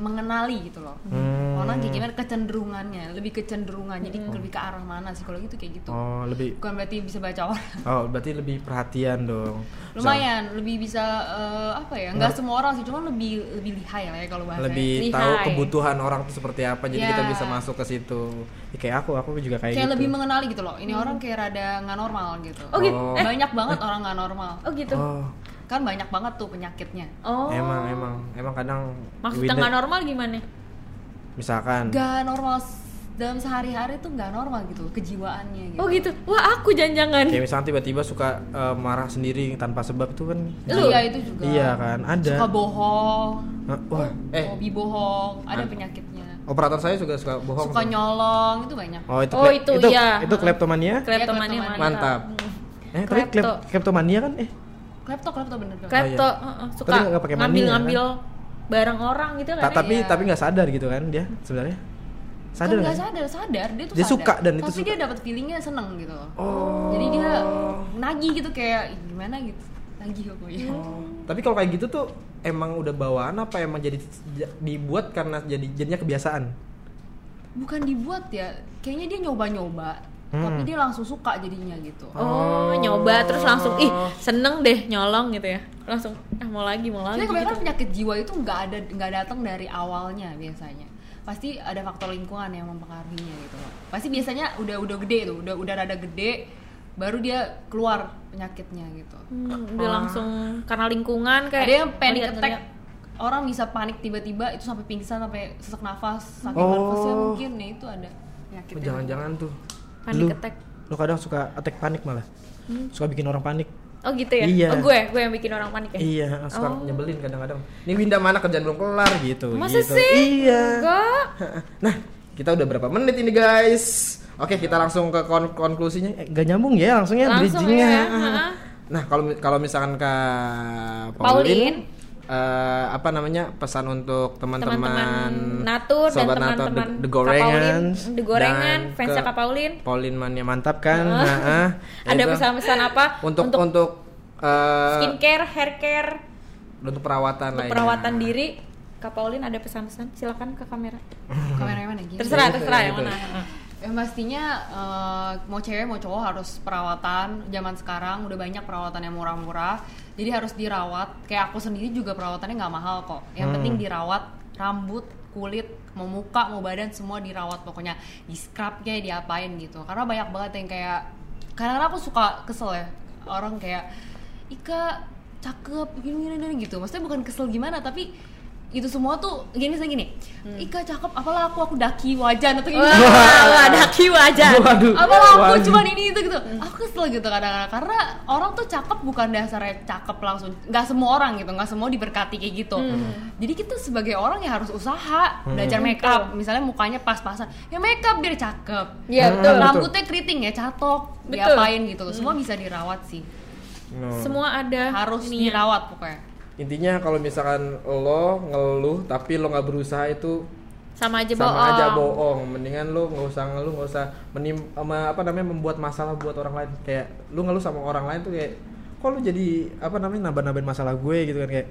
mengenali gitu loh. Hmm. Orang kayak gimana kecenderungannya, lebih kecenderungan. Jadi lebih ke arah mana psikologi itu kayak gitu. Oh, lebih Bukan berarti bisa baca orang. Oh, berarti lebih perhatian dong. Lumayan, lebih bisa eh, apa ya? Nggak semua orang sih, cuma lebih lebih lihai lah ya kalau bahasa. lebih Lihai. tahu kebutuhan orang tuh seperti apa jadi Ya. kita bisa masuk ke situ Ya, kayak aku aku juga kayak, kayak gitu lebih mengenali gitu loh. Ini orang kayak rada nggak normal gitu. Oh gitu? Oh. Eh. Banyak banget orang nggak normal. oh gitu oh Kan banyak banget tuh penyakitnya. oh emang emang emang kadang maksudnya nggak normal gimana misalkan Gak normal dalam sehari-hari tuh nggak normal gitu kejiwaannya gitu. oh gitu wah aku jangan-jangan kayak misalnya tiba-tiba suka eh, marah sendiri tanpa sebab itu kan Lu? Iya itu juga. iya kan ada Suka bohong, Hah? wah eh hobi bohong, ada penyakitnya. operator saya juga suka bohong Suka nyolong itu banyak. oh itu Oh, itu, itu, iya. itu kleptomania kleptomania kleptomania. mantap, eh tapi klep, Klepto. kleptomania kan eh Klepto klepto bener kan. klepto iya. heeh, suka Tapi nggak pakai mania, ngambil-ngambil barang orang gitu kan Ta- tapi Iya. tapi nggak sadar gitu kan dia sebenarnya sadar kan nggak nggak sadar, sadar dia tuh Dia sadar. suka dan itu Tapi suka. dia dapat feelingnya seneng gitu. oh Jadi dia nagih gitu kayak "Ih, gimana gitu. Nagih pokoknya. Tapi kalau kayak gitu tuh emang udah bawaan apa emang jadi dibuat karena jadi jadinya kebiasaan? Bukan dibuat ya, kayaknya dia nyoba-nyoba. Hmm. Tapi dia langsung suka jadinya gitu. oh nyoba terus langsung ih seneng deh nyolong gitu ya langsung ah mau lagi mau lagi kebanyakan gitu penyakit jiwa itu nggak ada nggak datang dari awalnya biasanya. Pasti ada faktor lingkungan yang mempengaruhinya gitu. loh. Pasti biasanya udah udah gede tuh, udah udah rada gede, baru dia keluar penyakitnya gitu. Hmm, udah langsung karena lingkungan kayak ada yang panic attack. Orang bisa panik tiba-tiba itu sampai pingsan sampai sesak nafas, saking Oh. nervousnya mungkin nih itu ada penyakit. Oh, jangan-jangan tuh. Panic lu, attack. Lu kadang suka attack panik malah. Suka bikin orang panik. oh gitu ya Iya. oh gue gue yang bikin orang panik ya Iya, suka Oh. nyebelin kadang-kadang. Ini Winda mana kerjaan belum kelar gitu. Masa gitu. sih? Iya. enggak Nah, kita udah berapa menit ini guys? Oke, kita langsung ke kon- konklusinya. Eh, gak nyambung ya langsungnya Langsung bridgingnya. ya. Nah, kalau kalau misalkan ke Pauline. Pauline, eh, apa namanya pesan untuk teman-teman teman-teman Natur dan sobat Natur, teman-teman The, The Gorengan, The Gorengan, dan fansnya ke Kak Pauline. Pauline mania mantap kan? Heeh. Nah, ah. ada pesan-pesan apa untuk untuk, eh, skincare, hair care, untuk perawatan untuk lainnya. perawatan diri. Kak Pauline ada pesan-pesan, silakan ke kamera. Kamera yang mana? Gini. Terserah, Gitu, terserah yang gitu. mana. Yang pastinya eh, mau cewek mau cowok harus perawatan. Zaman sekarang udah banyak perawatan yang murah-murah. Jadi harus dirawat. Kayak aku sendiri juga perawatannya nggak mahal kok. Yang Hmm. penting dirawat rambut, kulit, mau muka, mau badan semua dirawat pokoknya. Di scrub kayak diapain gitu. Karena banyak banget yang kayak kadang-kadang aku suka kesel ya orang kayak Ika cakep gini gini, gini gitu. Maksudnya bukan kesel gimana tapi itu semua tuh gini misalnya gini. Ika cakep apalah aku aku daki wajan atau gini Wah, wah, daki wajan. Waduh. apalah aku Waduh. cuman ini itu gitu. Aku kesel gitu kadang-kadang karena orang tuh cakep bukan dasarnya cakep langsung. Nggak semua orang gitu nggak semua diberkati kayak gitu. Jadi kita sebagai orang ya harus usaha belajar make up misalnya mukanya pas-pasan. Ya make up biar cakep. Hmm, betul. rambutnya keriting ya catok Betul. diapain gitu. Semua bisa dirawat sih. No. Semua ada harus ininya. dirawat pokoknya Intinya kalau misalkan lo ngeluh tapi lo nggak berusaha itu sama aja sama bohong. aja bohong. Mendingan lo nggak usah ngeluh, nggak usah menim apa namanya membuat masalah buat orang lain. Kayak lo ngeluh sama orang lain tuh kayak kok lo jadi apa namanya nambah-nambahin masalah gue gitu kan kayak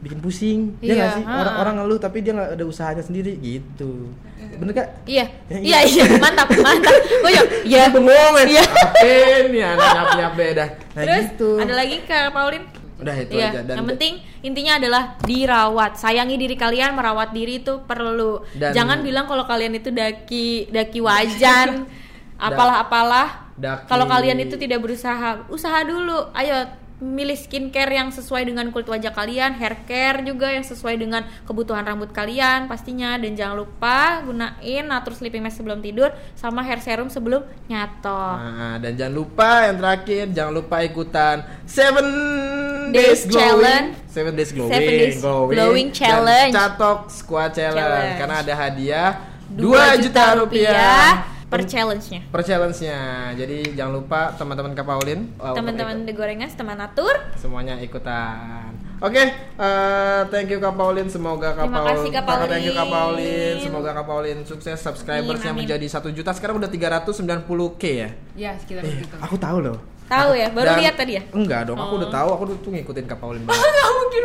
bikin pusing. Iya, ya nggak sih? ha-ha. Orang-orang ngeluh tapi dia nggak ada usahanya sendiri gitu. Bener gak? Iya, Ya, iya, iya. iya, mantap, mantap. Boyo, iya. bengong ya. Iya. Apaan ya anak nyap nyap beda. Nah Terus gitu. ada lagi Kak Paulin? Udah itu Iya, aja dan yang penting intinya adalah dirawat. Sayangi diri kalian, merawat diri itu perlu. Dan- Jangan bilang kalau kalian itu daki daki wajan, apalah-apalah. Daki- Kalau kalian itu tidak berusaha, usaha dulu. Ayo milih skincare yang sesuai dengan kulit wajah kalian, hair care juga yang sesuai dengan kebutuhan rambut kalian pastinya dan jangan lupa gunain Natur Sleeping Mask sebelum tidur sama hair serum sebelum nyatok. Nah, dan jangan lupa yang terakhir jangan lupa ikutan Seven Days Days, Challenge. Glowing, Seven Days Glowing, Seven Days Glowing dan Challenge. Catok Squad Challenge. Challenge. karena ada hadiah 2 2 juta rupiah per challenge-nya. per challenge-nya. Jadi jangan lupa teman-teman Kak Paulin, uh, Teman-teman The Gorengas, teman Natur. semuanya ikutan. Oke, eh, thank you Kak Paulin. Semoga Kak Terima Paul, kasih, Kak Thank you Kak Paulin. Paulin. Semoga Kak Paulin sukses subscribersnya menjadi 1 juta. Sekarang udah 390k ya. ya sekitar Eh, begitu aku tahu loh. Tahu ya, baru lihat tadi ya? Enggak dong, aku Oh. udah tahu, aku tuh ngikutin Kak Paulin banget. nggak mungkin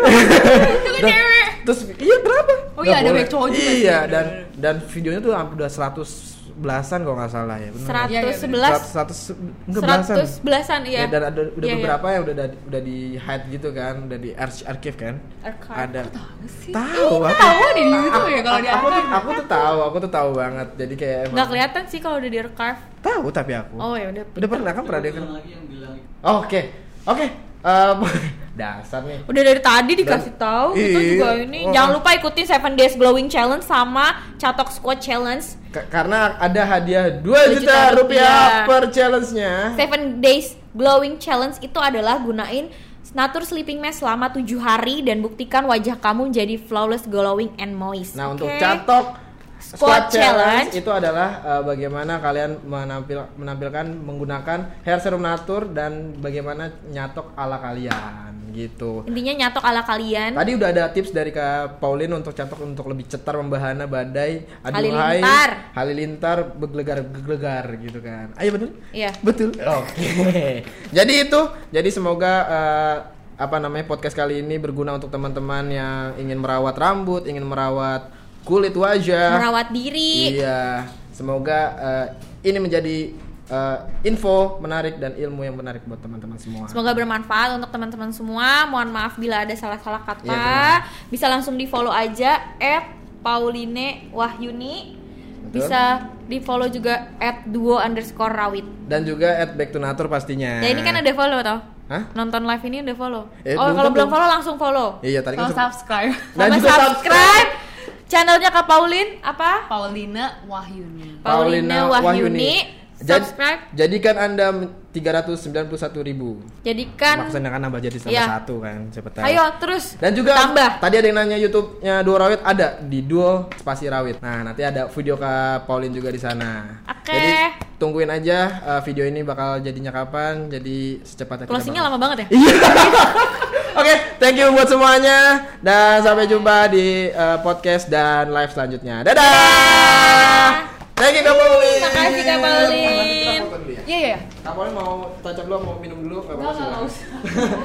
itu kan cewek Terus iya kenapa? Oh iya, ada back cowok juga Iya, dan dan videonya tuh hampir udah 100 belasan kalau nggak salah ya. bener. Iya, iya, 111 100 enggak belasan. 100 belasan iya. Ya, dan ada udah Iya, iya. beberapa yang udah da- udah di hide gitu kan, udah di arch- archive kan. Archive. Ada. sih Tahu aku. tahu di YouTube ya kalau di aku, tuh, aku tuh tahu, aku tuh tahu banget. Jadi kayak emang Nggak kelihatan sih kalau udah di archive. tahu tapi aku. Oh ya udah. Udah pernah kan pernah dengar? Oke. Oke. Dasar nih. Udah dari tadi dikasih Dan- tahu kita Iya. juga ini. Oh. Jangan lupa ikutin 7 Days Glowing Challenge sama Catok Squad Challenge. Ka- karena ada hadiah 2 Dua juta, juta rupiah, rupiah. per challenge-nya. 7 Days Glowing Challenge itu adalah gunain Natur Sleeping Mask selama 7 hari dan buktikan wajah kamu jadi flawless, glowing, and moist. Nah, untuk Oke? catok Squad Squad challenge. challenge itu adalah uh, bagaimana kalian menampil menampilkan menggunakan hair serum natur dan bagaimana nyatok ala kalian gitu. Intinya nyatok ala kalian. Tadi udah ada tips dari Kak Pauline untuk catok untuk lebih cetar membahana badai aduhai Halilintar. halilintar beglegar beglegar gitu kan. Ayo betul? Iya. Betul. Oke. jadi itu, jadi semoga uh, apa namanya podcast kali ini berguna untuk teman-teman yang ingin merawat rambut, ingin merawat kulit wajah. Merawat diri. Iya. Semoga uh, ini menjadi uh, info menarik dan ilmu yang menarik buat teman-teman semua. Semoga bermanfaat untuk teman-teman semua. Mohon maaf bila ada salah-salah kata. Benar. Bisa langsung di follow aja at Pauline Wahyuni. Betul. Bisa di follow juga at duo underscore rawit. Dan juga at back to nature pastinya. Ya ini kan ada follow tau. Hah? Nonton live ini udah follow. Eh, oh kalau belum follow langsung follow. Iya tadi kan subscribe Dan juga subscribe channelnya Kak Paulin apa? Paulina Wahyuni Paulina Wahyuni. Jad- Subscribe. jadikan anda 391 ribu. Jadikan. Maksudnya kan nambah jadi sama Iya. satu kan, siapa tahu. Ayo terus. Dan juga tambah. tadi ada yang nanya YouTube-nya Duo Rawit ada di Duo Spasi Rawit. Nah, nanti ada video Kak Paulin juga di sana. Oke. Jadi tungguin aja uh, video ini bakal jadinya kapan. Jadi secepatnya Closingnya lama banget ya? Iya. Oke, thank you buat semuanya dan sampai jumpa di uh, podcast dan live selanjutnya. Dadah. Thank you Kak Paulin. Makasih, Kak Paulin. Nanti kita foto dulu ya. iya iya Kak Paulin mau touch up dulu, mau minum dulu? Nggak apa-apa, Nggak, nggak silakan.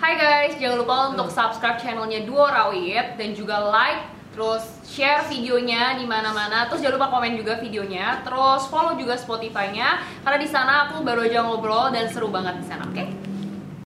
Hai guys, jangan lupa untuk subscribe channelnya Duo Rawit dan juga like, terus share videonya di mana-mana, terus jangan lupa komen juga videonya, terus follow juga Spotify-nya karena di sana aku baru aja ngobrol dan seru banget di sana, oke?